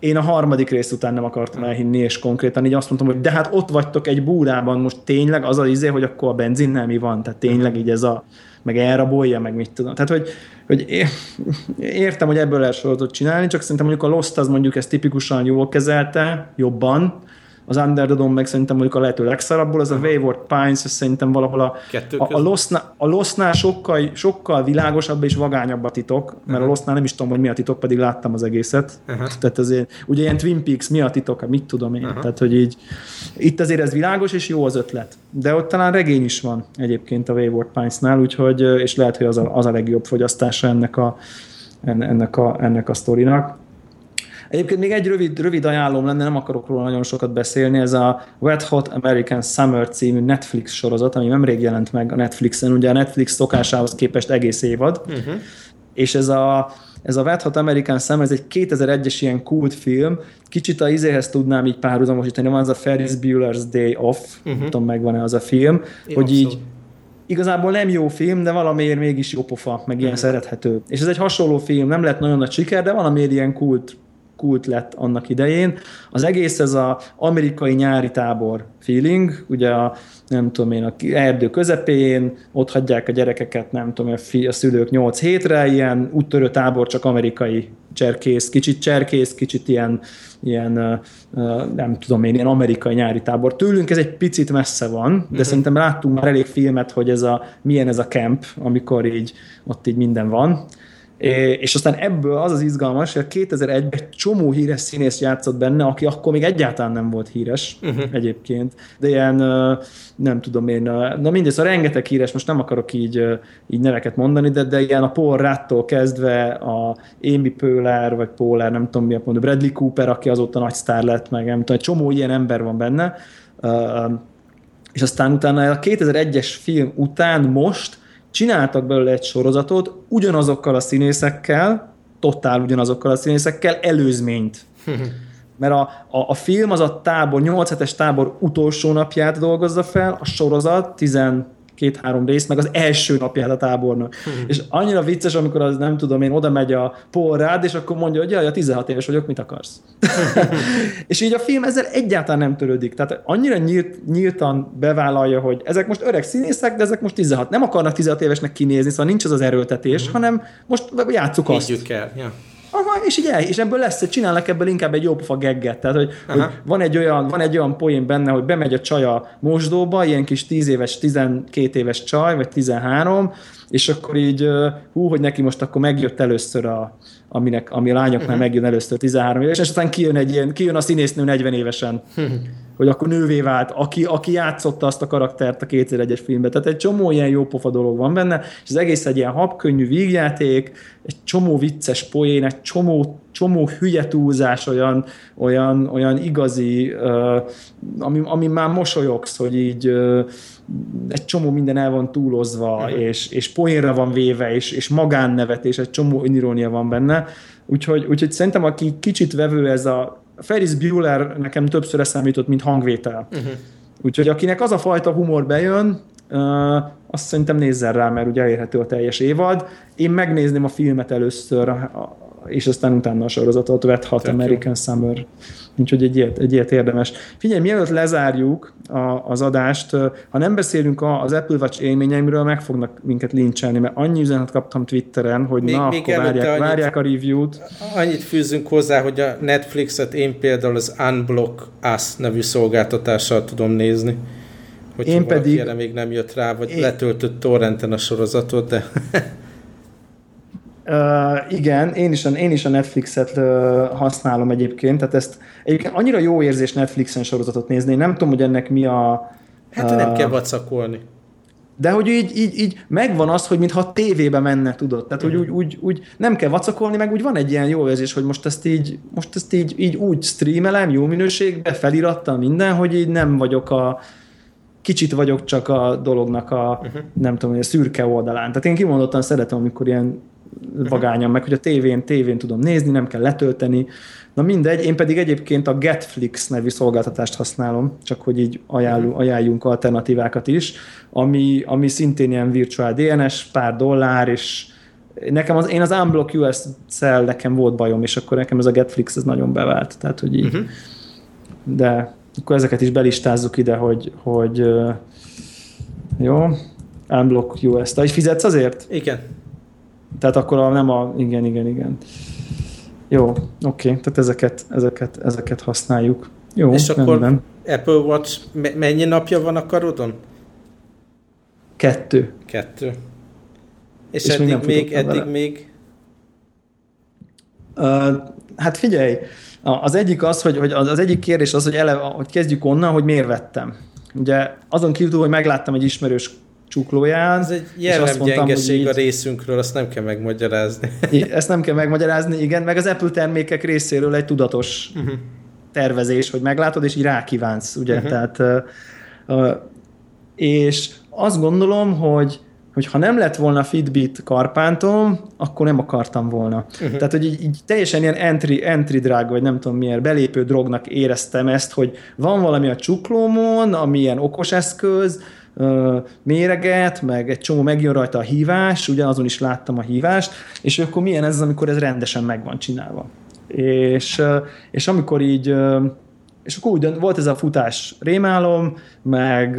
én a harmadik rész után nem akartam elhinni, és konkrétan így azt mondtam, hogy de hát ott vagytok egy búrában, most tényleg az az izé, hogy akkor a benzinnel mi van, tehát tényleg így ez a, meg elrabolja, meg mit tudom. Tehát, hogy, hogy értem, hogy ebből lehet sorozatot csinálni, csak szerintem mondjuk a Lost az mondjuk ezt tipikusan jól kezelte, jobban, az Under the Dome meg szerintem mondjuk a lehető legszarabbul, az a Wayward Pines, ez szerintem valahol a, a, a, Lostnál, a Lostnál sokkal, sokkal világosabb és vagányabb a titok, mert uh-huh. a Lostnál nem is tudom, hogy mi a titok, pedig láttam az egészet. Uh-huh. Tehát azért, ugye ilyen Twin Peaks, mi a titok, mit tudom én. Uh-huh. Tehát, hogy így, itt azért ez világos és jó az ötlet. De ott talán regény is van egyébként a Wayward Pines-nál, úgyhogy, és lehet, hogy az a, az a legjobb fogyasztása ennek a, ennek a, ennek a sztorinak. Egyébként még egy rövid, rövid ajánlóm lenne, nem akarok róla nagyon sokat beszélni, ez a Wet Hot American Summer című Netflix sorozat, ami nemrég jelent meg a Netflixen, ugye a Netflix szokásához képest egész évad, uh-huh. és ez a, ez a Wet Hot American Summer, ez egy 2001-es ilyen kultfilm, kicsit a izéhez tudnám így párhuzamosítani, van az a Ferris Bueller's Day Off, uh-huh. nem tudom, megvan-e az a film, Én hogy abszolút. így igazából nem jó film, de valamiért mégis jó pofa, meg ilyen uh-huh. szerethető. És ez egy hasonló film, nem lett nagyon nagy siker, de valamiért ilyen kult kult lett annak idején. Az egész ez a amerikai nyári tábor feeling, ugye a nem tudom én, a erdő közepén, ott hagyják a gyerekeket, nem tudom, a, fi, a szülők 8 hétre, ilyen úttörő tábor, csak amerikai cserkész, kicsit cserkész, kicsit ilyen, ilyen nem tudom én, ilyen amerikai nyári tábor. Tőlünk ez egy picit messze van, de uh-huh. szerintem láttunk már elég filmet, hogy ez a, milyen ez a camp, amikor így ott így minden van. És aztán ebből az az izgalmas, hogy 2001-ben egy csomó híres színész játszott benne, aki akkor még egyáltalán nem volt híres uh-huh. egyébként, de ilyen, nem tudom én, na mindegy, szóval rengeteg híres, most nem akarok így, így neveket mondani, de, de ilyen a Paul Rattól kezdve a Amy Poehler, vagy Poehler, nem tudom mi a mondani, Bradley Cooper, aki azóta nagy sztár lett, meg nem tudom, egy csomó ilyen ember van benne, és aztán utána a 2001-es film után most csináltak belőle egy sorozatot ugyanazokkal a színészekkel, totál ugyanazokkal a színészekkel, előzményt. Mert a, a, a film az a tábor, 8 hetes tábor utolsó napját dolgozza fel, a sorozat 10 két-három rész, meg az első napját a tábornak. Hmm. És annyira vicces, amikor az nem tudom én, oda megy a Paul rád, és akkor mondja, hogy jaj, a 16 éves vagyok, mit akarsz? és így a film ezzel egyáltalán nem törődik. Tehát annyira nyílt, nyíltan bevállalja, hogy ezek most öreg színészek, de ezek most 16. Nem akarnak 16 évesnek kinézni, szóval nincs az az erőltetés, hmm. hanem most játsszuk azt. Kell. Ja. Aha, és így el, és ebből lesz, csinálnak ebből inkább egy jópofa gegget. Tehát, hogy, hogy, van, egy olyan, van egy olyan poén benne, hogy bemegy a csaj a mosdóba, ilyen kis 10 éves, 12 éves csaj, vagy 13, és akkor így, hú, hogy neki most akkor megjött először a, aminek, ami a lányoknál uh-huh. megjön először 13 éves, és aztán kijön, egy ilyen, kijön a színésznő 40 évesen. Uh-huh hogy akkor nővé vált, aki, aki játszotta azt a karaktert a 2001-es filmben. Tehát egy csomó ilyen jó pofa dolog van benne, és az egész egy ilyen habkönnyű vígjáték, egy csomó vicces poén, egy csomó, csomó hülye túlzás, olyan, olyan, olyan igazi, ami, ami már mosolyogsz, hogy így egy csomó minden el van túlozva, uh-huh. és, és poénra van véve, és, és magánnevetés, egy csomó önirónia van benne. Úgyhogy, úgyhogy szerintem, aki kicsit vevő ez a Ferris Bueller nekem többször eszemított, mint hangvétel. Uh-huh. Úgyhogy akinek az a fajta humor bejön, uh, azt szerintem nézzen rá, mert ugye elérhető a teljes évad. Én megnézném a filmet először, és aztán utána a sorozatot, Wet Hot Tök American jó. Summer. Úgyhogy egy ilyet, egy ilyet érdemes. Figyelj, mielőtt lezárjuk a, az adást, ha nem beszélünk az Apple Watch élményeimről, meg fognak minket lincselni, mert annyi üzenet kaptam Twitteren, hogy még, na, még akkor várják, annyit, várják a review-t. Annyit fűzünk hozzá, hogy a Netflixet én például az Unblock Us nevű szolgáltatással tudom nézni. Hogy én pedig... még nem jött rá, vagy én... letöltött torrenten a sorozatot, de... Uh, igen, én is, a, én is a Netflixet uh, használom egyébként, tehát ezt egyébként annyira jó érzés Netflixen sorozatot nézni, én nem tudom, hogy ennek mi a... Hát uh, nem kell vacakolni. De hogy így, így, így megvan az, hogy mintha tévébe menne, tudod? Tehát, hogy úgy, úgy, úgy nem kell vacakolni, meg úgy van egy ilyen jó érzés, hogy most ezt így, most ezt így, így úgy streamelem, jó minőségben, felirattam minden, hogy így nem vagyok a, kicsit vagyok csak a dolognak a, uh-huh. nem tudom, a szürke oldalán. Tehát én kimondottan szeretem, amikor ilyen vagányam meg, hogy a tévén, tévén tudom nézni, nem kell letölteni. Na mindegy, én pedig egyébként a Getflix nevű szolgáltatást használom, csak hogy így ajánlunk, mhm. ajánljunk alternatívákat is, ami, ami szintén ilyen virtual DNS, pár dollár, és nekem az, én az Unblock US-szel nekem volt bajom, és akkor nekem ez a Getflix ez nagyon bevált. Tehát, hogy így, uh-huh. de akkor ezeket is belistázzuk ide, hogy, hogy jó, Unblock US. Te is fizetsz azért? Igen. Tehát akkor a, nem a... Igen, igen, igen. Jó, oké, okay. tehát ezeket, ezeket, ezeket használjuk. Jó, És akkor rendben. Apple Watch mennyi napja van a karodon? Kettő. Kettő. És, És eddig még, még eddig vele. még? Uh, hát figyelj, az egyik az, hogy, hogy az egyik kérdés az, hogy, ele, hogy kezdjük onnan, hogy miért vettem. Ugye azon kívül, hogy megláttam egy ismerős csuklóján. Ez egy jellemgyengeség a részünkről, azt nem kell megmagyarázni. Ezt nem kell megmagyarázni, igen, meg az Apple termékek részéről egy tudatos uh-huh. tervezés, hogy meglátod, és így rákívánsz, ugye, uh-huh. tehát uh, és azt gondolom, hogy hogy ha nem lett volna Fitbit karpántom, akkor nem akartam volna. Uh-huh. Tehát, hogy így, így teljesen ilyen entry, entry drag, vagy nem tudom milyen belépő drognak éreztem ezt, hogy van valami a csuklómon, ami ilyen okos eszköz, méreget, meg egy csomó megjön rajta a hívás, ugyanazon is láttam a hívást, és akkor milyen ez, amikor ez rendesen meg van csinálva. És, és amikor így és akkor úgy volt ez a futás rémálom, meg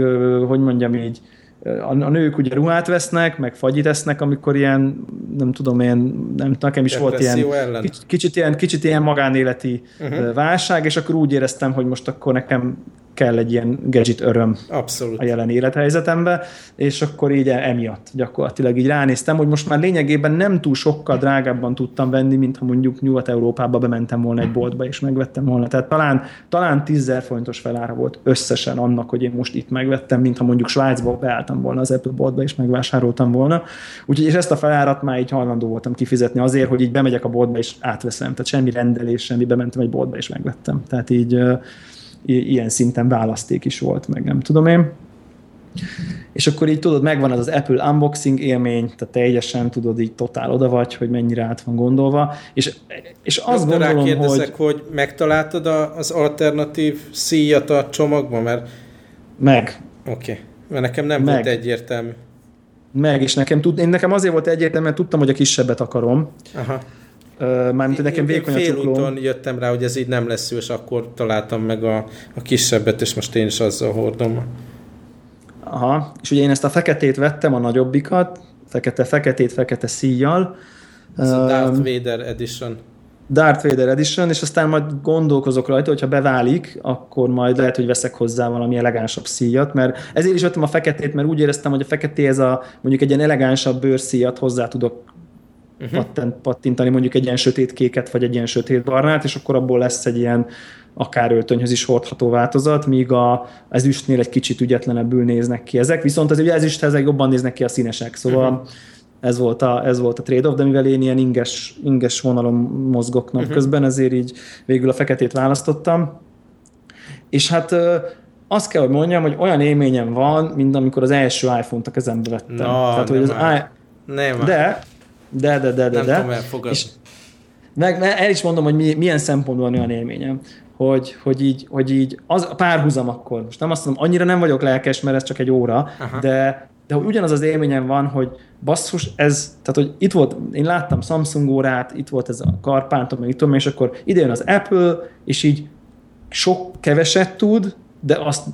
hogy mondjam így, a, a nők ugye ruhát vesznek, meg fagyit esznek, amikor ilyen, nem tudom én, nem, nekem is volt ilyen kicsit, kicsit ilyen, kicsit ilyen magánéleti uh-huh. válság, és akkor úgy éreztem, hogy most akkor nekem kell egy ilyen gadget öröm Abszolút. a jelen élethelyzetembe, és akkor így emiatt gyakorlatilag így ránéztem, hogy most már lényegében nem túl sokkal drágábban tudtam venni, mint ha mondjuk Nyugat-Európába bementem volna egy boltba és megvettem volna. Tehát talán, talán 10 fontos felára volt összesen annak, hogy én most itt megvettem, mint ha mondjuk Svájcba beálltam volna az Apple boltba és megvásároltam volna. Úgyhogy és ezt a felárat már így hajlandó voltam kifizetni azért, hogy így bemegyek a boltba és átveszem. Tehát semmi rendelés, semmi, bementem egy boltba és megvettem. Tehát így ilyen szinten választék is volt, meg nem tudom én. És akkor így tudod, megvan az az Apple unboxing élmény, tehát teljesen tudod, így totál oda vagy, hogy mennyire át van gondolva, és, és azt Most gondolom, hogy... hogy megtaláltad a, az alternatív szíjat a csomagban, mert... Meg. Oké, okay. mert nekem nem meg. volt egyértelmű. Meg, és nekem, tud, én nekem azért volt egyértelmű, mert tudtam, hogy a kisebbet akarom. Aha. Mármint nekem vékony a csuklóm. jöttem rá, hogy ez így nem lesz és akkor találtam meg a, a kisebbet, és most én is azzal hordom. Aha, és ugye én ezt a feketét vettem, a nagyobbikat, fekete, feketét, fekete szíjjal. Ez a Darth Vader Edition. Darth Vader Edition, és aztán majd gondolkozok rajta, hogyha beválik, akkor majd lehet, hogy veszek hozzá valami elegánsabb szíjat, mert ezért is vettem a feketét, mert úgy éreztem, hogy a feketé ez a mondjuk egy ilyen elegánsabb bőrszíjat hozzá tudok uh-huh. pattent, pattintani mondjuk egy ilyen sötét kéket, vagy egy ilyen sötét barnát, és akkor abból lesz egy ilyen akár öltönyhöz is hordható változat, míg a, az üstnél egy kicsit ügyetlenebbül néznek ki ezek, viszont az ugye ez is ezek jobban néznek ki a színesek, szóval uh-huh. ez volt a, ez volt a trade-off, de mivel én ilyen inges, inges vonalon mozgok uh-huh. közben, ezért így végül a feketét választottam. És hát azt kell, hogy mondjam, hogy olyan élményem van, mint amikor az első iPhone-t a kezembe vettem. No, Tehát, hogy az I... nem de, de, de, de, de. Nem de. tudom elfogadni. És meg, el is mondom, hogy mi, milyen szempontból van olyan élményem, hogy, hogy így, hogy így az a párhuzam akkor. Most nem azt mondom, annyira nem vagyok lelkes, mert ez csak egy óra, Aha. de, de hogy ugyanaz az élményem van, hogy basszus, ez, tehát hogy itt volt, én láttam Samsung órát, itt volt ez a Karpántok, meg itt tudom, és akkor ide jön az Apple, és így sok keveset tud, de azt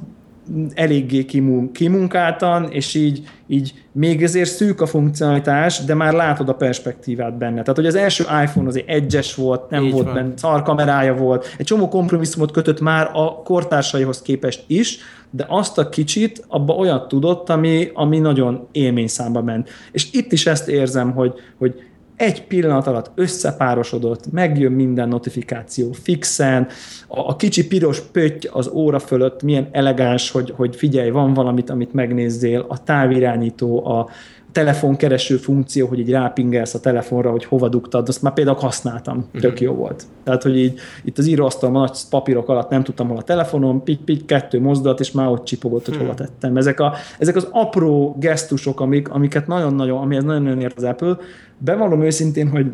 eléggé kimunkáltan, és így, így még ezért szűk a funkcionalitás, de már látod a perspektívát benne. Tehát, hogy az első iPhone azért egyes volt, nem Így volt van. benne, szarkamerája volt, egy csomó kompromisszumot kötött már a kortársaihoz képest is, de azt a kicsit, abba olyat tudott, ami, ami nagyon élményszámba ment. És itt is ezt érzem, hogy, hogy egy pillanat alatt összepárosodott, megjön minden notifikáció fixen, a, a kicsi piros pötty az óra fölött milyen elegáns, hogy, hogy figyelj, van valamit, amit megnézzél, a távirányító, a telefonkereső funkció, hogy így rápingelsz a telefonra, hogy hova dugtad, azt már például használtam, tök jó volt. Tehát, hogy így itt az íróasztal nagy papírok alatt nem tudtam hol a telefonom, pik, pik, kettő mozdulat, és már ott csipogott, hogy hova mhm. tettem. Ezek, a, ezek az apró gesztusok, amik, amiket nagyon-nagyon, amihez nagyon-nagyon ért az Apple, bevallom őszintén, hogy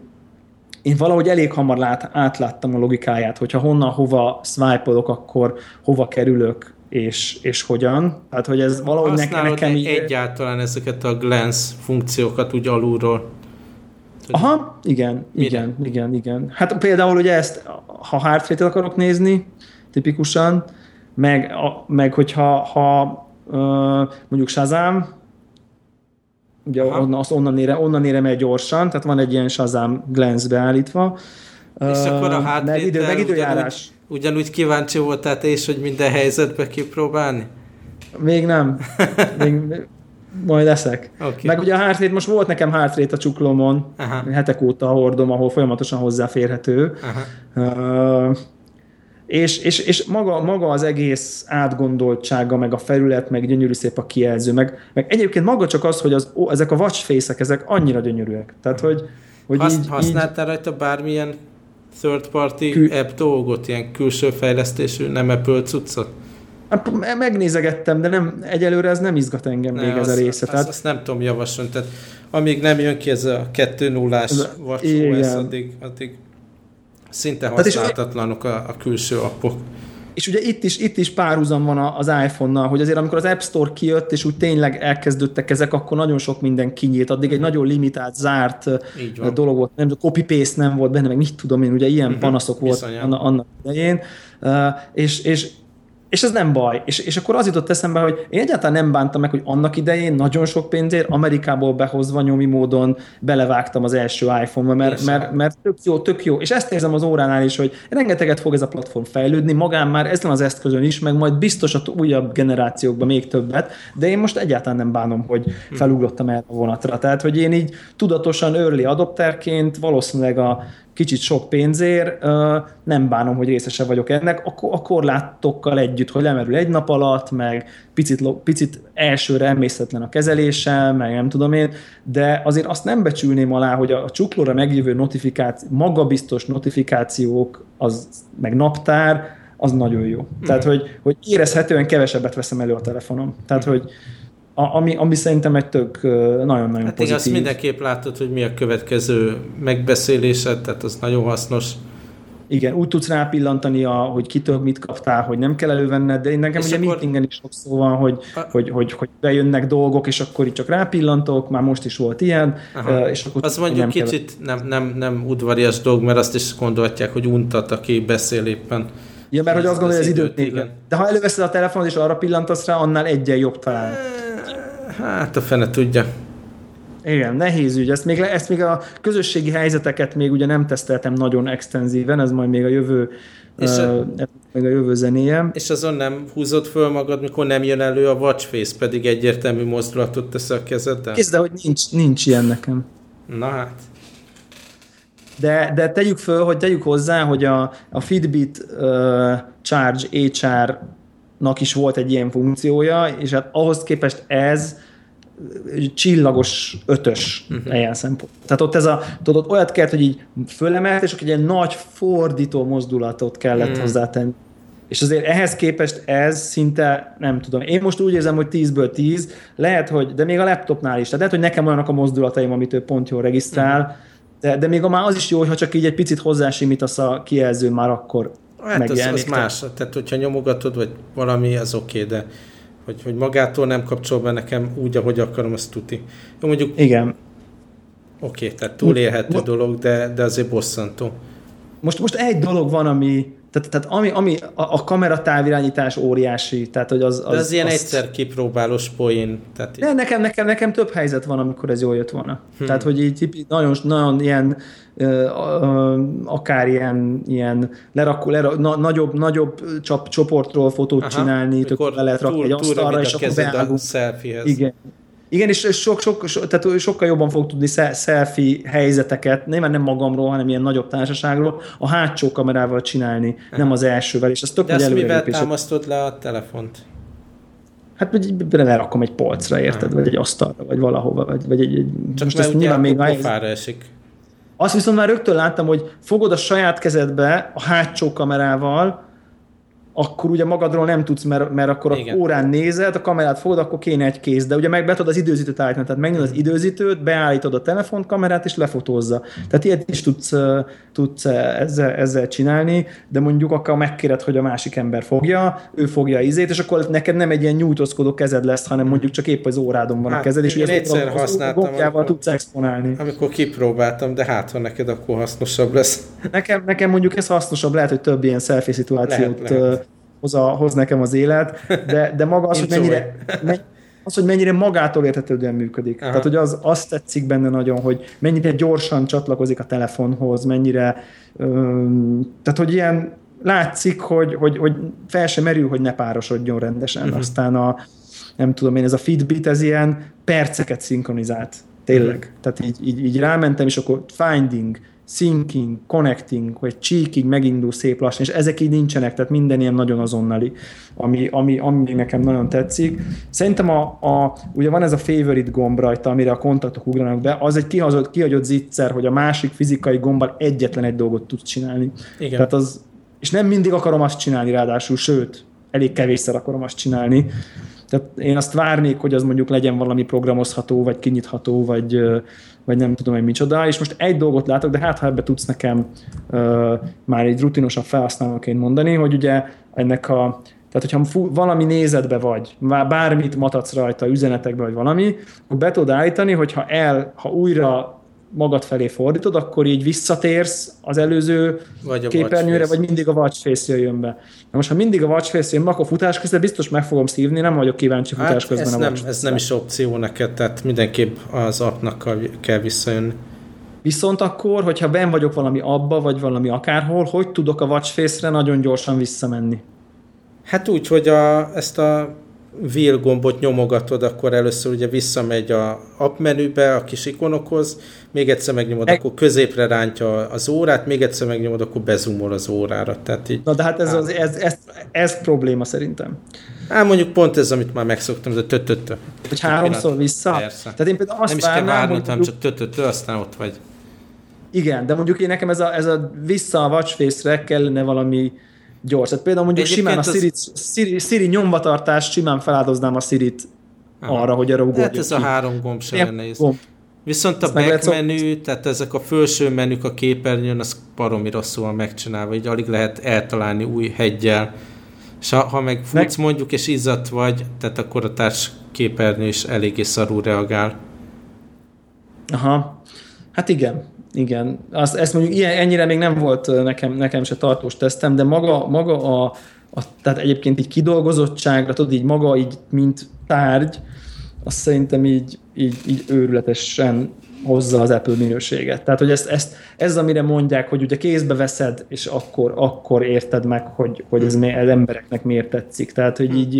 én valahogy elég hamar lát, átláttam a logikáját, hogyha honnan, hova swipe akkor hova kerülök, és, és hogyan. Tehát, hogy ez valahogy nekem, nekem így... egyáltalán ezeket a glance funkciókat úgy alulról? Aha, igen, Mire? igen, igen, igen. Hát például ugye ezt, ha heart akarok nézni, tipikusan, meg, a, meg hogyha ha, mondjuk Shazam, ugye onnan, az onnan, ére, onnan ére megy gyorsan, tehát van egy ilyen Shazam glance beállítva. És uh, akkor a háttétel meg, idő, meg időjárás. Ugyanúgy, kíváncsi voltál te is, hogy minden helyzetbe kipróbálni? Még nem. Még, majd leszek. Okay. Meg ugye a hártrét, most volt nekem hártrét a csuklomon, Aha. hetek óta hordom, ahol folyamatosan hozzáférhető. Aha. Uh, és, és, és maga, maga az egész átgondoltsága, meg a felület, meg gyönyörű szép a kijelző, meg, meg egyébként maga csak az, hogy az, ó, ezek a watchface ezek annyira gyönyörűek. Tehát, hogy, hogy Hasz, így, használtál így... rajta bármilyen third party Kül... app dolgot, ilyen külső fejlesztésű, nem Apple cuccot? Hát, megnézegettem, de nem, egyelőre ez nem izgat engem ne, még az, ez a része. Azt, tehát... azt nem tudom javasolni, tehát amíg nem jön ki ez a 2 0 ás WatchOS, addig, addig Szinte használhatatlanok a, a külső appok. És ugye itt is, itt is párhuzam van az iPhone-nal, hogy azért amikor az App Store kijött, és úgy tényleg elkezdődtek ezek, akkor nagyon sok minden kinyílt, addig egy nagyon limitált, zárt dolog volt, nem copy-paste nem volt benne, meg mit tudom én, ugye ilyen uh-huh. panaszok volt annak idején, uh, és, és és ez nem baj. És, és akkor az jutott eszembe, hogy én egyáltalán nem bántam meg, hogy annak idején nagyon sok pénzért Amerikából behozva nyomi módon belevágtam az első iPhone-ba, mert, mert, mert tök jó, tök jó. És ezt érzem az óránál is, hogy rengeteget fog ez a platform fejlődni, magán már ezen az eszközön is, meg majd biztos a újabb generációkban még többet, de én most egyáltalán nem bánom, hogy felugrottam erre a vonatra. Tehát, hogy én így tudatosan early adopterként valószínűleg a kicsit sok pénzért, nem bánom, hogy részese vagyok ennek, a korlátokkal együtt, hogy lemerül egy nap alatt, meg picit, picit elsőre emészhetlen a kezelése, meg nem tudom én, de azért azt nem becsülném alá, hogy a csuklóra megjövő notifikáció, magabiztos notifikációk, az meg naptár, az nagyon jó. Mm. Tehát, hogy, hogy érezhetően kevesebbet veszem elő a telefonom. Tehát, hogy a, ami, ami szerintem egy tök nagyon-nagyon hát pozitív. azt mindenképp látod, hogy mi a következő megbeszélésed, tehát az nagyon hasznos. Igen, úgy tudsz rápillantani, a, hogy kitől mit kaptál, hogy nem kell elővenned, de én nekem és ugye akkor... meetingen is sok szó van, hogy, a... hogy, hogy, hogy bejönnek dolgok, és akkor itt csak rápillantok, már most is volt ilyen, Aha. és akkor az mondjuk nem kicsit kell... nem, nem, nem udvarias dolog, mert azt is gondolhatják, hogy untat, aki beszél éppen. Ja, mert hogy azt gondolja, hogy az időt igen. De ha előveszed a telefonot és arra pillantasz rá, annál egyen jobb talán. Hát a fene tudja. Igen, nehéz ügy. Ezt még, ezt még a közösségi helyzeteket még ugye nem teszteltem nagyon extenzíven, ez majd még a jövő és a, még a jövő zenéje. És azon nem húzod föl magad, mikor nem jön elő a watchface, pedig egyértelmű mozdulatot tesz a kezeddel? Kész, de hogy nincs, nincs ilyen nekem. Na hát. De, de tegyük föl, hogy tegyük hozzá, hogy a, a Fitbit uh, Charge HR-nak is volt egy ilyen funkciója, és hát ahhoz képest ez csillagos ötös uh-huh. ilyen szempont. Tehát ott ez a, tudod, olyat kellett, hogy így fölemelt, és akkor egy ilyen nagy fordító mozdulatot kellett uh-huh. hozzátenni. És azért ehhez képest ez szinte, nem tudom, én most úgy érzem, hogy 10-ből 10, lehet, hogy, de még a laptopnál is, tehát lehet, hogy nekem olyanok a mozdulataim, amit ő pont jól regisztrál, uh-huh. de, de még a már az is jó, ha csak így egy picit hozzásimítasz a kijelző, már akkor Hát az, az más, tehát hogyha nyomogatod, vagy valami, az oké, okay, de hogy, hogy magától nem kapcsol be nekem úgy, ahogy akarom, azt tuti. Jó, mondjuk... Igen. Oké, okay, tehát túlélhető Mo- dolog, de, de azért bosszantó. Most, most egy dolog van, ami, tehát, tehát ami, ami a, a kamera távirányítás óriási, tehát hogy az... az De az ilyen azt... egyszer kipróbálós poén. Tehát De nekem, nekem, nekem több helyzet van, amikor ez jól jött volna. Hmm. Tehát, hogy így nagyon, nagyon ilyen akár ilyen, ilyen lerakó, lerakó, na, nagyobb, nagyobb csap, csoportról fotót Aha, csinálni, tök le lehet rakni túl, egy asztalra, és akkor beállunk. Igen, igen, és sok, sok, sok, tehát sokkal jobban fog tudni selfie helyzeteket, nem, nem magamról, hanem ilyen nagyobb társaságról, a hátsó kamerával csinálni, Aha. nem az elsővel, és ez tök De ezt mivel támasztod le a telefont? Hát hogy lerakom egy polcra, érted? Aha. Vagy egy asztalra, vagy valahova, vagy, vagy egy, egy Csak most ezt nyilván még pofára esik. Azt viszont már rögtön láttam, hogy fogod a saját kezedbe a hátsó kamerával, akkor ugye magadról nem tudsz, mert, mert akkor Igen. a órán nézed, a kamerát fogod, akkor kéne egy kéz, de ugye meg be tudod az időzítőt állítani, tehát megnyitod az időzítőt, beállítod a telefonkamerát, és lefotózza. Tehát ilyet is tudsz, tudsz ezzel, ezzel csinálni, de mondjuk akkor megkéred, hogy a másik ember fogja, ő fogja izét, és akkor neked nem egy ilyen nyújtózkodó kezed lesz, hanem mondjuk csak épp az órádon van hát, a kezed, és ugye egyszer az, használtam, amikor, tudsz exponálni. Amikor kipróbáltam, de hát, ha neked akkor hasznosabb lesz. Nekem, nekem mondjuk ez hasznosabb, lehet, hogy több ilyen selfie szituációt lehet, lehet hoz, a, hoz nekem az élet, de, de maga az, hogy mennyire, az, hogy mennyire magától értetődően működik. Aha. Tehát, hogy az, azt tetszik benne nagyon, hogy mennyire gyorsan csatlakozik a telefonhoz, mennyire, öm, tehát, hogy ilyen látszik, hogy, hogy, hogy fel sem merül, hogy ne párosodjon rendesen. Uh-huh. Aztán a, nem tudom én, ez a Fitbit, ez ilyen perceket szinkronizált. Tényleg. Uh-huh. Tehát így, így, így rámentem, és akkor finding, syncing, connecting, vagy cheeking megindul szép lassan, és ezek így nincsenek, tehát minden ilyen nagyon azonnali, ami, ami, ami nekem nagyon tetszik. Szerintem a, a, ugye van ez a favorite gomb rajta, amire a kontaktok ugranak be, az egy kihagyott, kihagyott zicser, hogy a másik fizikai gombbal egyetlen egy dolgot tudsz csinálni. Igen. Tehát az, és nem mindig akarom azt csinálni ráadásul, sőt, elég kevésszer akarom azt csinálni. Tehát én azt várnék, hogy az mondjuk legyen valami programozható, vagy kinyitható, vagy, vagy nem tudom hogy micsoda, és most egy dolgot látok, de hát ha ebbe tudsz nekem uh, már egy rutinosabb felhasználóként mondani, hogy ugye ennek a tehát, hogyha valami nézetbe vagy, bármit matadsz rajta, üzenetekbe vagy valami, akkor be tudod állítani, hogyha el, ha újra magad felé fordítod, akkor így visszatérsz az előző vagy a képernyőre, vagy mindig a watchface jön be. Na most, ha mindig a watchface jön, akkor futás közben biztos meg fogom szívni, nem vagyok kíváncsi futás hát közben ez a nem, Ez nem is opció neked, tehát mindenképp az appnak kell visszajönni. Viszont akkor, hogyha ben vagyok valami abba, vagy valami akárhol, hogy tudok a watchface-re nagyon gyorsan visszamenni? Hát úgy, hogy a, ezt a wheel gombot nyomogatod, akkor először ugye visszamegy a app menübe, a kis ikonokhoz, még egyszer megnyomod, e- akkor középre rántja az órát, még egyszer megnyomod, akkor bezumol az órára. Tehát így, Na de hát ez, az, ez, ez, ez probléma szerintem. Hát mondjuk pont ez, amit már megszoktam, ez a tötötö. Hogy háromszor vissza? Persze. Tehát én például azt Nem is kell várni, hanem csak tötötö, aztán ott vagy. Igen, de mondjuk én nekem ez a, ez a vissza a watchface-re kellene valami gyors. Tehát például mondjuk Egyébként simán a Siri, az... Siri, Siri nyomvatartást simán feláldoznám a Siri-t Aha. arra, hogy arra ugorjuk Hát ez ki. a három gomb sem. Gomb. Viszont a Ezt back menü, tehát ezek a felső menük a képernyőn, az baromi rosszul van megcsinálva, így alig lehet eltalálni új hegyel. És ha, ha meg futsz ne... mondjuk, és izzat vagy, tehát akkor a társ képernyő is eléggé szarul reagál. Aha. Hát igen, igen. Azt, ezt mondjuk ilyen, ennyire még nem volt nekem, nekem se tartós tesztem, de maga, maga a, a, tehát egyébként így kidolgozottságra, tudod, így maga így, mint tárgy, azt szerintem így, így, így őrületesen hozza az Apple minőséget. Tehát, hogy ezt, ezt, ez, amire mondják, hogy ugye kézbe veszed, és akkor, akkor érted meg, hogy, hogy ez, az embereknek miért tetszik. Tehát, hogy így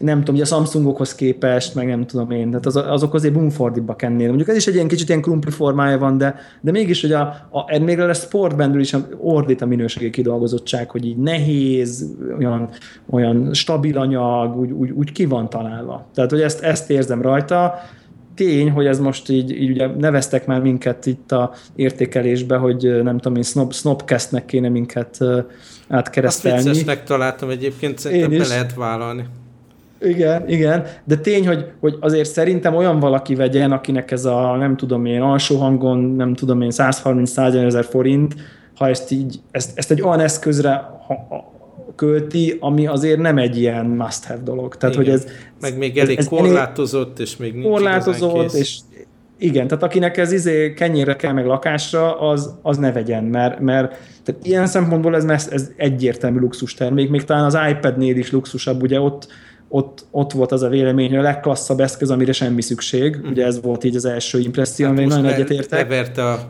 nem tudom, hogy a Samsungokhoz képest, meg nem tudom én, tehát az, azok azért bumfordibbak kennél. Mondjuk ez is egy ilyen kicsit ilyen krumpli formája van, de, de mégis, hogy a, a, még a sportbandről is ordít a minőségi kidolgozottság, hogy így nehéz, olyan, olyan stabil anyag, úgy, úgy, úgy ki van találva. Tehát, hogy ezt, ezt érzem rajta, tény, hogy ez most így, így ugye neveztek már minket itt a értékelésbe, hogy nem tudom én, snob, snobcastnek kéne minket átkeresztelni. Azt viccesnek találtam egyébként, szerintem be lehet vállalni. Igen, igen, de tény, hogy, hogy azért szerintem olyan valaki vegyen, akinek ez a nem tudom én alsó hangon, nem tudom én 130-100 ezer forint, ha ezt így, ezt, ezt egy olyan eszközre ha, költi, ami azért nem egy ilyen must-have dolog. Tehát, igen. hogy ez, Meg még elég ez, korlátozott, és még nincs Korlátozott, és igen, tehát akinek ez izé kenyérre kell meg lakásra, az, az ne vegyen, mert, mert tehát ilyen szempontból ez, ez egyértelmű luxus termék, még talán az iPad-nél is luxusabb, ugye ott ott, ott volt az a vélemény, hogy a legklasszabb eszköz, amire semmi szükség. Mm. Ugye ez volt így az első impresszió, hát nagyon egyetértek. Leverte a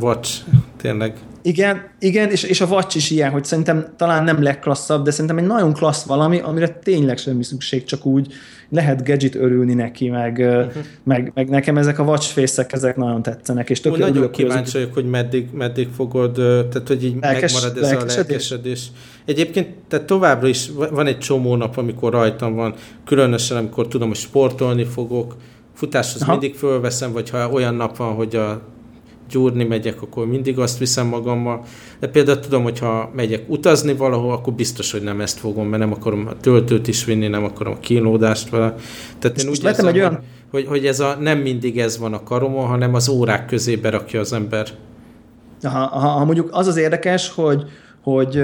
Watch, tényleg. Igen, igen és, és a Watch is ilyen, hogy szerintem talán nem legklasszabb, de szerintem egy nagyon klassz valami, amire tényleg semmi szükség, csak úgy lehet gadget örülni neki, meg, uh-huh. meg, meg nekem ezek a watch face ezek nagyon tetszenek, és tök Nagyon kíváncsi vagyok, hogy meddig, meddig fogod, tehát hogy így Lelkes, megmarad ez lelkesedés? a lelkesedés. Egyébként tehát továbbra is van egy csomó nap, amikor rajtam van, különösen amikor tudom, hogy sportolni fogok, futáshoz Aha. mindig fölveszem, vagy ha olyan nap van, hogy a gyúrni megyek, akkor mindig azt viszem magammal. De például tudom, hogy ha megyek utazni valahol, akkor biztos, hogy nem ezt fogom, mert nem akarom a töltőt is vinni, nem akarom a kínlódást vele. Tehát én úgy érzem, egy olyan... hogy, hogy ez a, nem mindig ez van a karomon, hanem az órák közé berakja az ember. Aha, aha, ha mondjuk az az érdekes, hogy, hogy,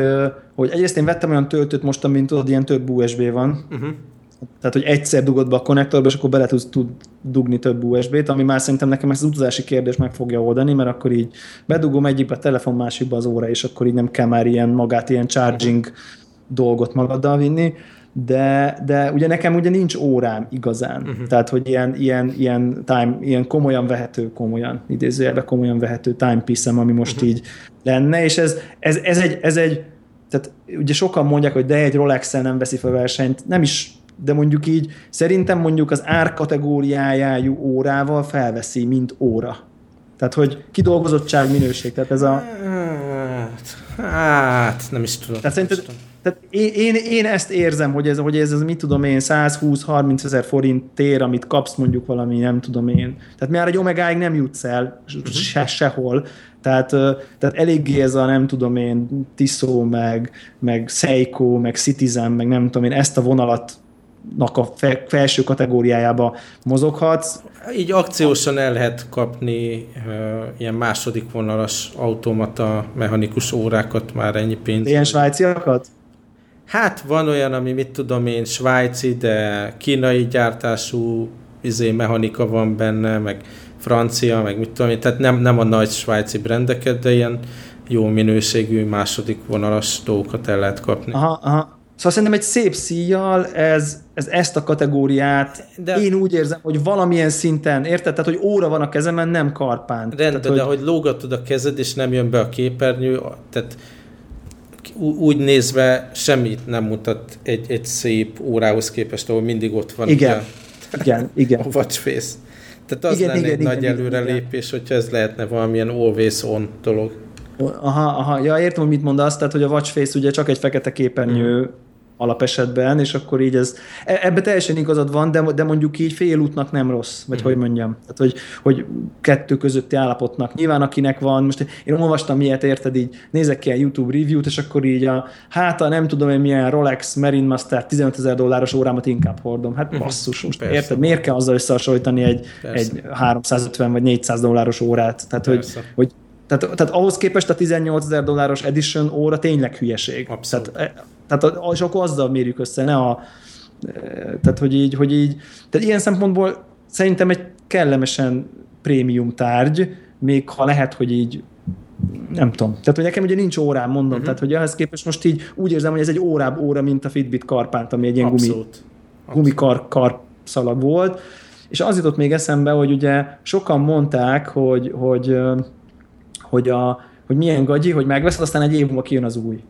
hogy egyrészt én vettem olyan töltőt most, amint tudod, ilyen több USB van, uh-huh tehát, hogy egyszer dugod be a konnektorba, és akkor bele tudsz tud dugni több USB-t, ami már szerintem nekem ezt az utazási kérdés meg fogja oldani, mert akkor így bedugom egyikbe a telefon, másikba az óra, és akkor így nem kell már ilyen magát, ilyen charging dolgot magaddal vinni de, de ugye nekem ugye nincs órám igazán. Uh-huh. Tehát, hogy ilyen, ilyen, ilyen, time, ilyen komolyan vehető, komolyan, idézőjelben komolyan vehető timepiece ami most uh-huh. így lenne, és ez, ez, ez, egy, ez egy, tehát ugye sokan mondják, hogy de egy rolex nem veszi fel versenyt, nem is de mondjuk így szerintem mondjuk az árkategóriájájú órával felveszi, mint óra. Tehát, hogy kidolgozottság, minőség, tehát ez a... Hát, hát nem is tudom. Tehát szerinted, tehát én, én, én, ezt érzem, hogy ez, hogy ez az, mit tudom én, 120-30 ezer forint tér, amit kapsz mondjuk valami, nem tudom én. Tehát már egy omegáig nem jutsz el se, sehol. Tehát, tehát eléggé ez a nem tudom én, Tiszó, meg, meg Seiko, meg Citizen, meg nem tudom én, ezt a vonalat a felső kategóriájába mozoghatsz. Így akciósan el lehet kapni uh, ilyen második vonalas automata mechanikus órákat már ennyi pénz. Ilyen svájciakat? Hát van olyan, ami mit tudom én, svájci, de kínai gyártású izé, mechanika van benne, meg francia, meg mit tudom én, tehát nem, nem a nagy svájci brendeket, de ilyen jó minőségű második vonalas dolgokat el lehet kapni. Aha, aha. Szóval szerintem egy szép szíjjal ez, ez ezt a kategóriát de, én úgy érzem, hogy valamilyen szinten, érted? Tehát, hogy óra van a kezemen, nem karpán. Rendben, tehát, hogy... de hogy lógatod a kezed, és nem jön be a képernyő, tehát úgy nézve semmit nem mutat egy, egy szép órához képest, ahol mindig ott van. Igen, ugye, igen, igen. A watch face. Tehát az igen, lenne igen, egy igen, nagy igen, előrelépés, igen. hogyha ez lehetne valamilyen always on dolog. Aha, aha, ja, értem, hogy mit mondasz, tehát, hogy a watch face ugye csak egy fekete képernyő, mm alapesetben, és akkor így ez, e, ebbe teljesen igazad van, de, de mondjuk így félútnak nem rossz, vagy mm. hogy mondjam, tehát hogy, hogy kettő közötti állapotnak. Nyilván akinek van, most én olvastam ilyet, érted, így nézek ki a YouTube review-t, és akkor így a hát a nem tudom én milyen Rolex Marine Master 15 ezer dolláros órámat inkább hordom. Hát mhm. basszus, most Persze. érted, miért kell azzal összehasonlítani egy, egy 350 vagy 400 dolláros órát? Tehát, Persze. hogy, hogy tehát, tehát ahhoz képest a 18 ezer dolláros edition óra tényleg hülyeség. Abszolút. Tehát, tehát és akkor azzal mérjük össze, ne a... E, tehát, hogy így, hogy így... Tehát ilyen szempontból szerintem egy kellemesen prémium tárgy, még ha lehet, hogy így nem tudom. Tehát, hogy nekem ugye nincs órám, mondom. Uh-huh. Tehát, hogy ehhez képest most így úgy érzem, hogy ez egy órább óra, mint a Fitbit karpánt, ami egy ilyen Abszolút. gumi, gumikar kar szalag volt. És az jutott még eszembe, hogy ugye sokan mondták, hogy, hogy hogy, a, hogy milyen gagyi, hogy megveszed, aztán egy év múlva kijön az új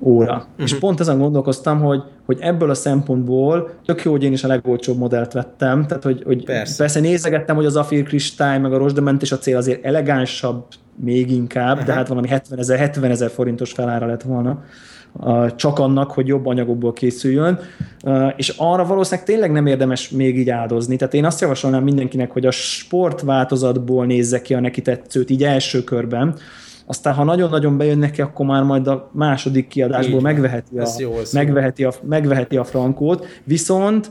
óra. Uh-huh. És pont ezen gondolkoztam, hogy, hogy ebből a szempontból tök jó, hogy én is a legolcsóbb modellt vettem, tehát hogy, hogy persze. persze nézegettem, hogy az Afir kristály, meg a rozsdement és a cél azért elegánsabb még inkább, uh-huh. de hát valami 70 ezer, 70 ezer forintos felára lett volna csak annak, hogy jobb anyagokból készüljön, és arra valószínűleg tényleg nem érdemes még így áldozni. Tehát én azt javasolnám mindenkinek, hogy a sportváltozatból nézze ki a neki tetszőt így első körben, aztán ha nagyon-nagyon bejön neki, akkor már majd a második kiadásból megveheti a, jó, megveheti, a, megveheti a frankót, viszont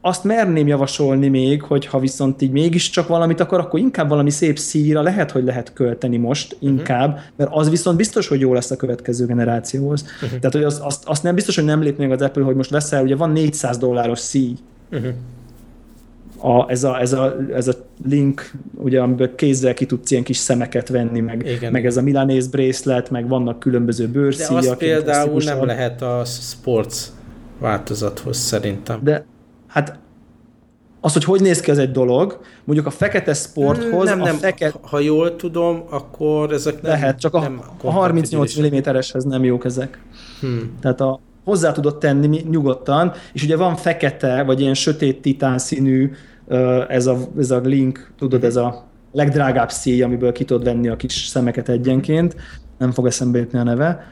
azt merném javasolni még, hogy ha viszont így mégiscsak valamit akar, akkor inkább valami szép szíra lehet, hogy lehet költeni most mhm. inkább, uh-huh. mert az viszont biztos, hogy jó lesz a következő generációhoz. Uh-huh. Tehát, hogy az, azt, azt nem biztos, hogy nem lép még az Apple, hogy most veszel, ugye van 400 dolláros szíj, uh-huh. A, ez, a, ez, a, ez a link, ugye, amiből kézzel ki tudsz ilyen kis szemeket venni, meg, Igen. meg ez a Milanese bracelet, meg vannak különböző bőrszíjak. De azt például nem lehet a sports változathoz szerintem. De Hát az, hogy hogy néz ki, ez egy dolog. Mondjuk a fekete sporthoz... Nem, nem, feket... ha jól tudom, akkor ezek nem Lehet, csak a, nem a 38 mm-eshez nem jók ezek. Hmm. Tehát a, hozzá tudod tenni nyugodtan, és ugye van fekete, vagy ilyen sötét titán színű, ez a, ez a link, tudod, ez a legdrágább szíj, amiből ki tudod venni a kis szemeket egyenként, nem fog eszembe jutni a neve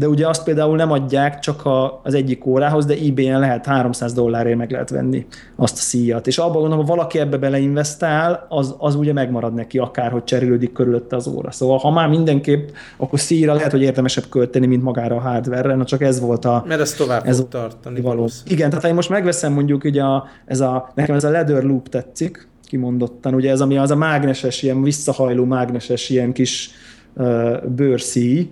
de ugye azt például nem adják csak a, az egyik órához, de eBay-en lehet 300 dollárért meg lehet venni azt a szíjat. És abban gondolom, ha valaki ebbe beleinvestál, az, az ugye megmarad neki, akár hogy cserélődik körülötte az óra. Szóval ha már mindenképp, akkor szíjra lehet, hogy érdemesebb költeni, mint magára a hardware-re, na csak ez volt a... Mert ez tovább ez fog tartani. Való. Igen, tehát én most megveszem mondjuk ugye a, ez a, nekem ez a leather loop tetszik, kimondottan, ugye ez ami az a mágneses, ilyen visszahajló mágneses ilyen kis bőrszíj,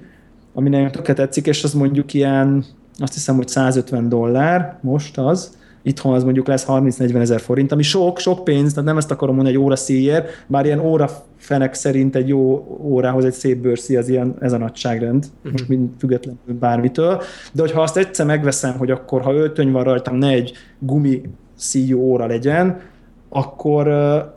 ami nagyon tökre tetszik, és az mondjuk ilyen, azt hiszem, hogy 150 dollár most az, itthon az mondjuk lesz 30-40 ezer forint, ami sok, sok pénz, tehát nem ezt akarom mondani, egy óra szíjért, bár ilyen óra fenek szerint egy jó órához egy szép bőrszí az ilyen, ez a nagyságrend, uh-huh. most mind függetlenül bármitől, de hogyha azt egyszer megveszem, hogy akkor ha öltöny van rajtam, ne egy gumi szíjú óra legyen, akkor,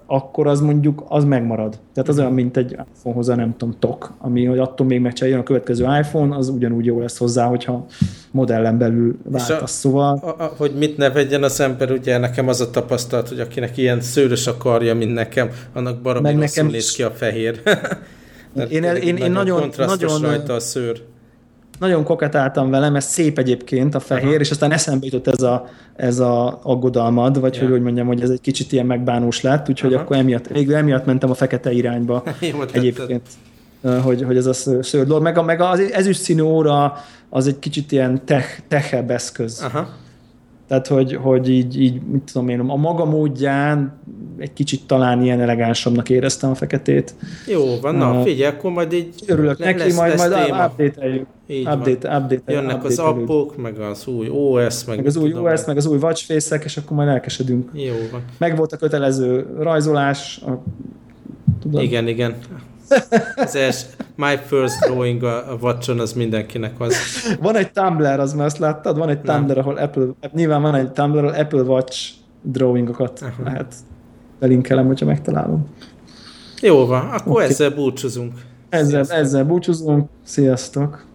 akkor az mondjuk az megmarad. Tehát az olyan, mint egy iPhone-hoz a nem tudom, tok, ami hogy attól még megcsinálja a következő iPhone, az ugyanúgy jó lesz hozzá, hogyha modellen belül váltasz. A, szóval... A, a, hogy mit ne vegyen az ember, ugye nekem az a tapasztalat, hogy akinek ilyen szőrös akarja, mint nekem, annak baromi nekem néz ki a fehér. én, én, én, én nagyon, nagyon rajta a szőr. Nagyon koketáltam velem, ez szép egyébként a fehér, Aha. és aztán eszembe jutott ez a, ez a aggodalmad, vagy ja. hogy úgy mondjam, hogy ez egy kicsit ilyen megbánós lett, úgyhogy Aha. akkor emiatt, végül emiatt mentem a fekete irányba egyébként. Hogy, hogy ez a szőr dolog. Meg, a, meg az ezüst színű óra az egy kicsit ilyen tech, techebb eszköz. Aha tehát, hogy, hogy így, így, mit tudom én, a maga módján egy kicsit talán ilyen elegánsabbnak éreztem a feketét. Jó, van, na uh, figyelj, akkor majd így Örülök neki, majd, majd update-eljük. Update, update, Jönnek update az appok, meg az új OS, meg, meg az új OS, meg az új watchface és akkor majd elkesedünk. Jó van. Meg volt a kötelező rajzolás. A, tudom. Igen, igen. Az els, my first drawing a, a watch az mindenkinek az. Van egy Tumblr, az már azt láttad? Van egy Tumblr, ahol Apple, nyilván van egy Tumblr, ahol Apple Watch drawingokat uh-huh. lehet belinkelem, hogyha megtalálom. Jó van, akkor okay. ezzel búcsúzunk. Ezzel, ezzel búcsúzunk. Sziasztok!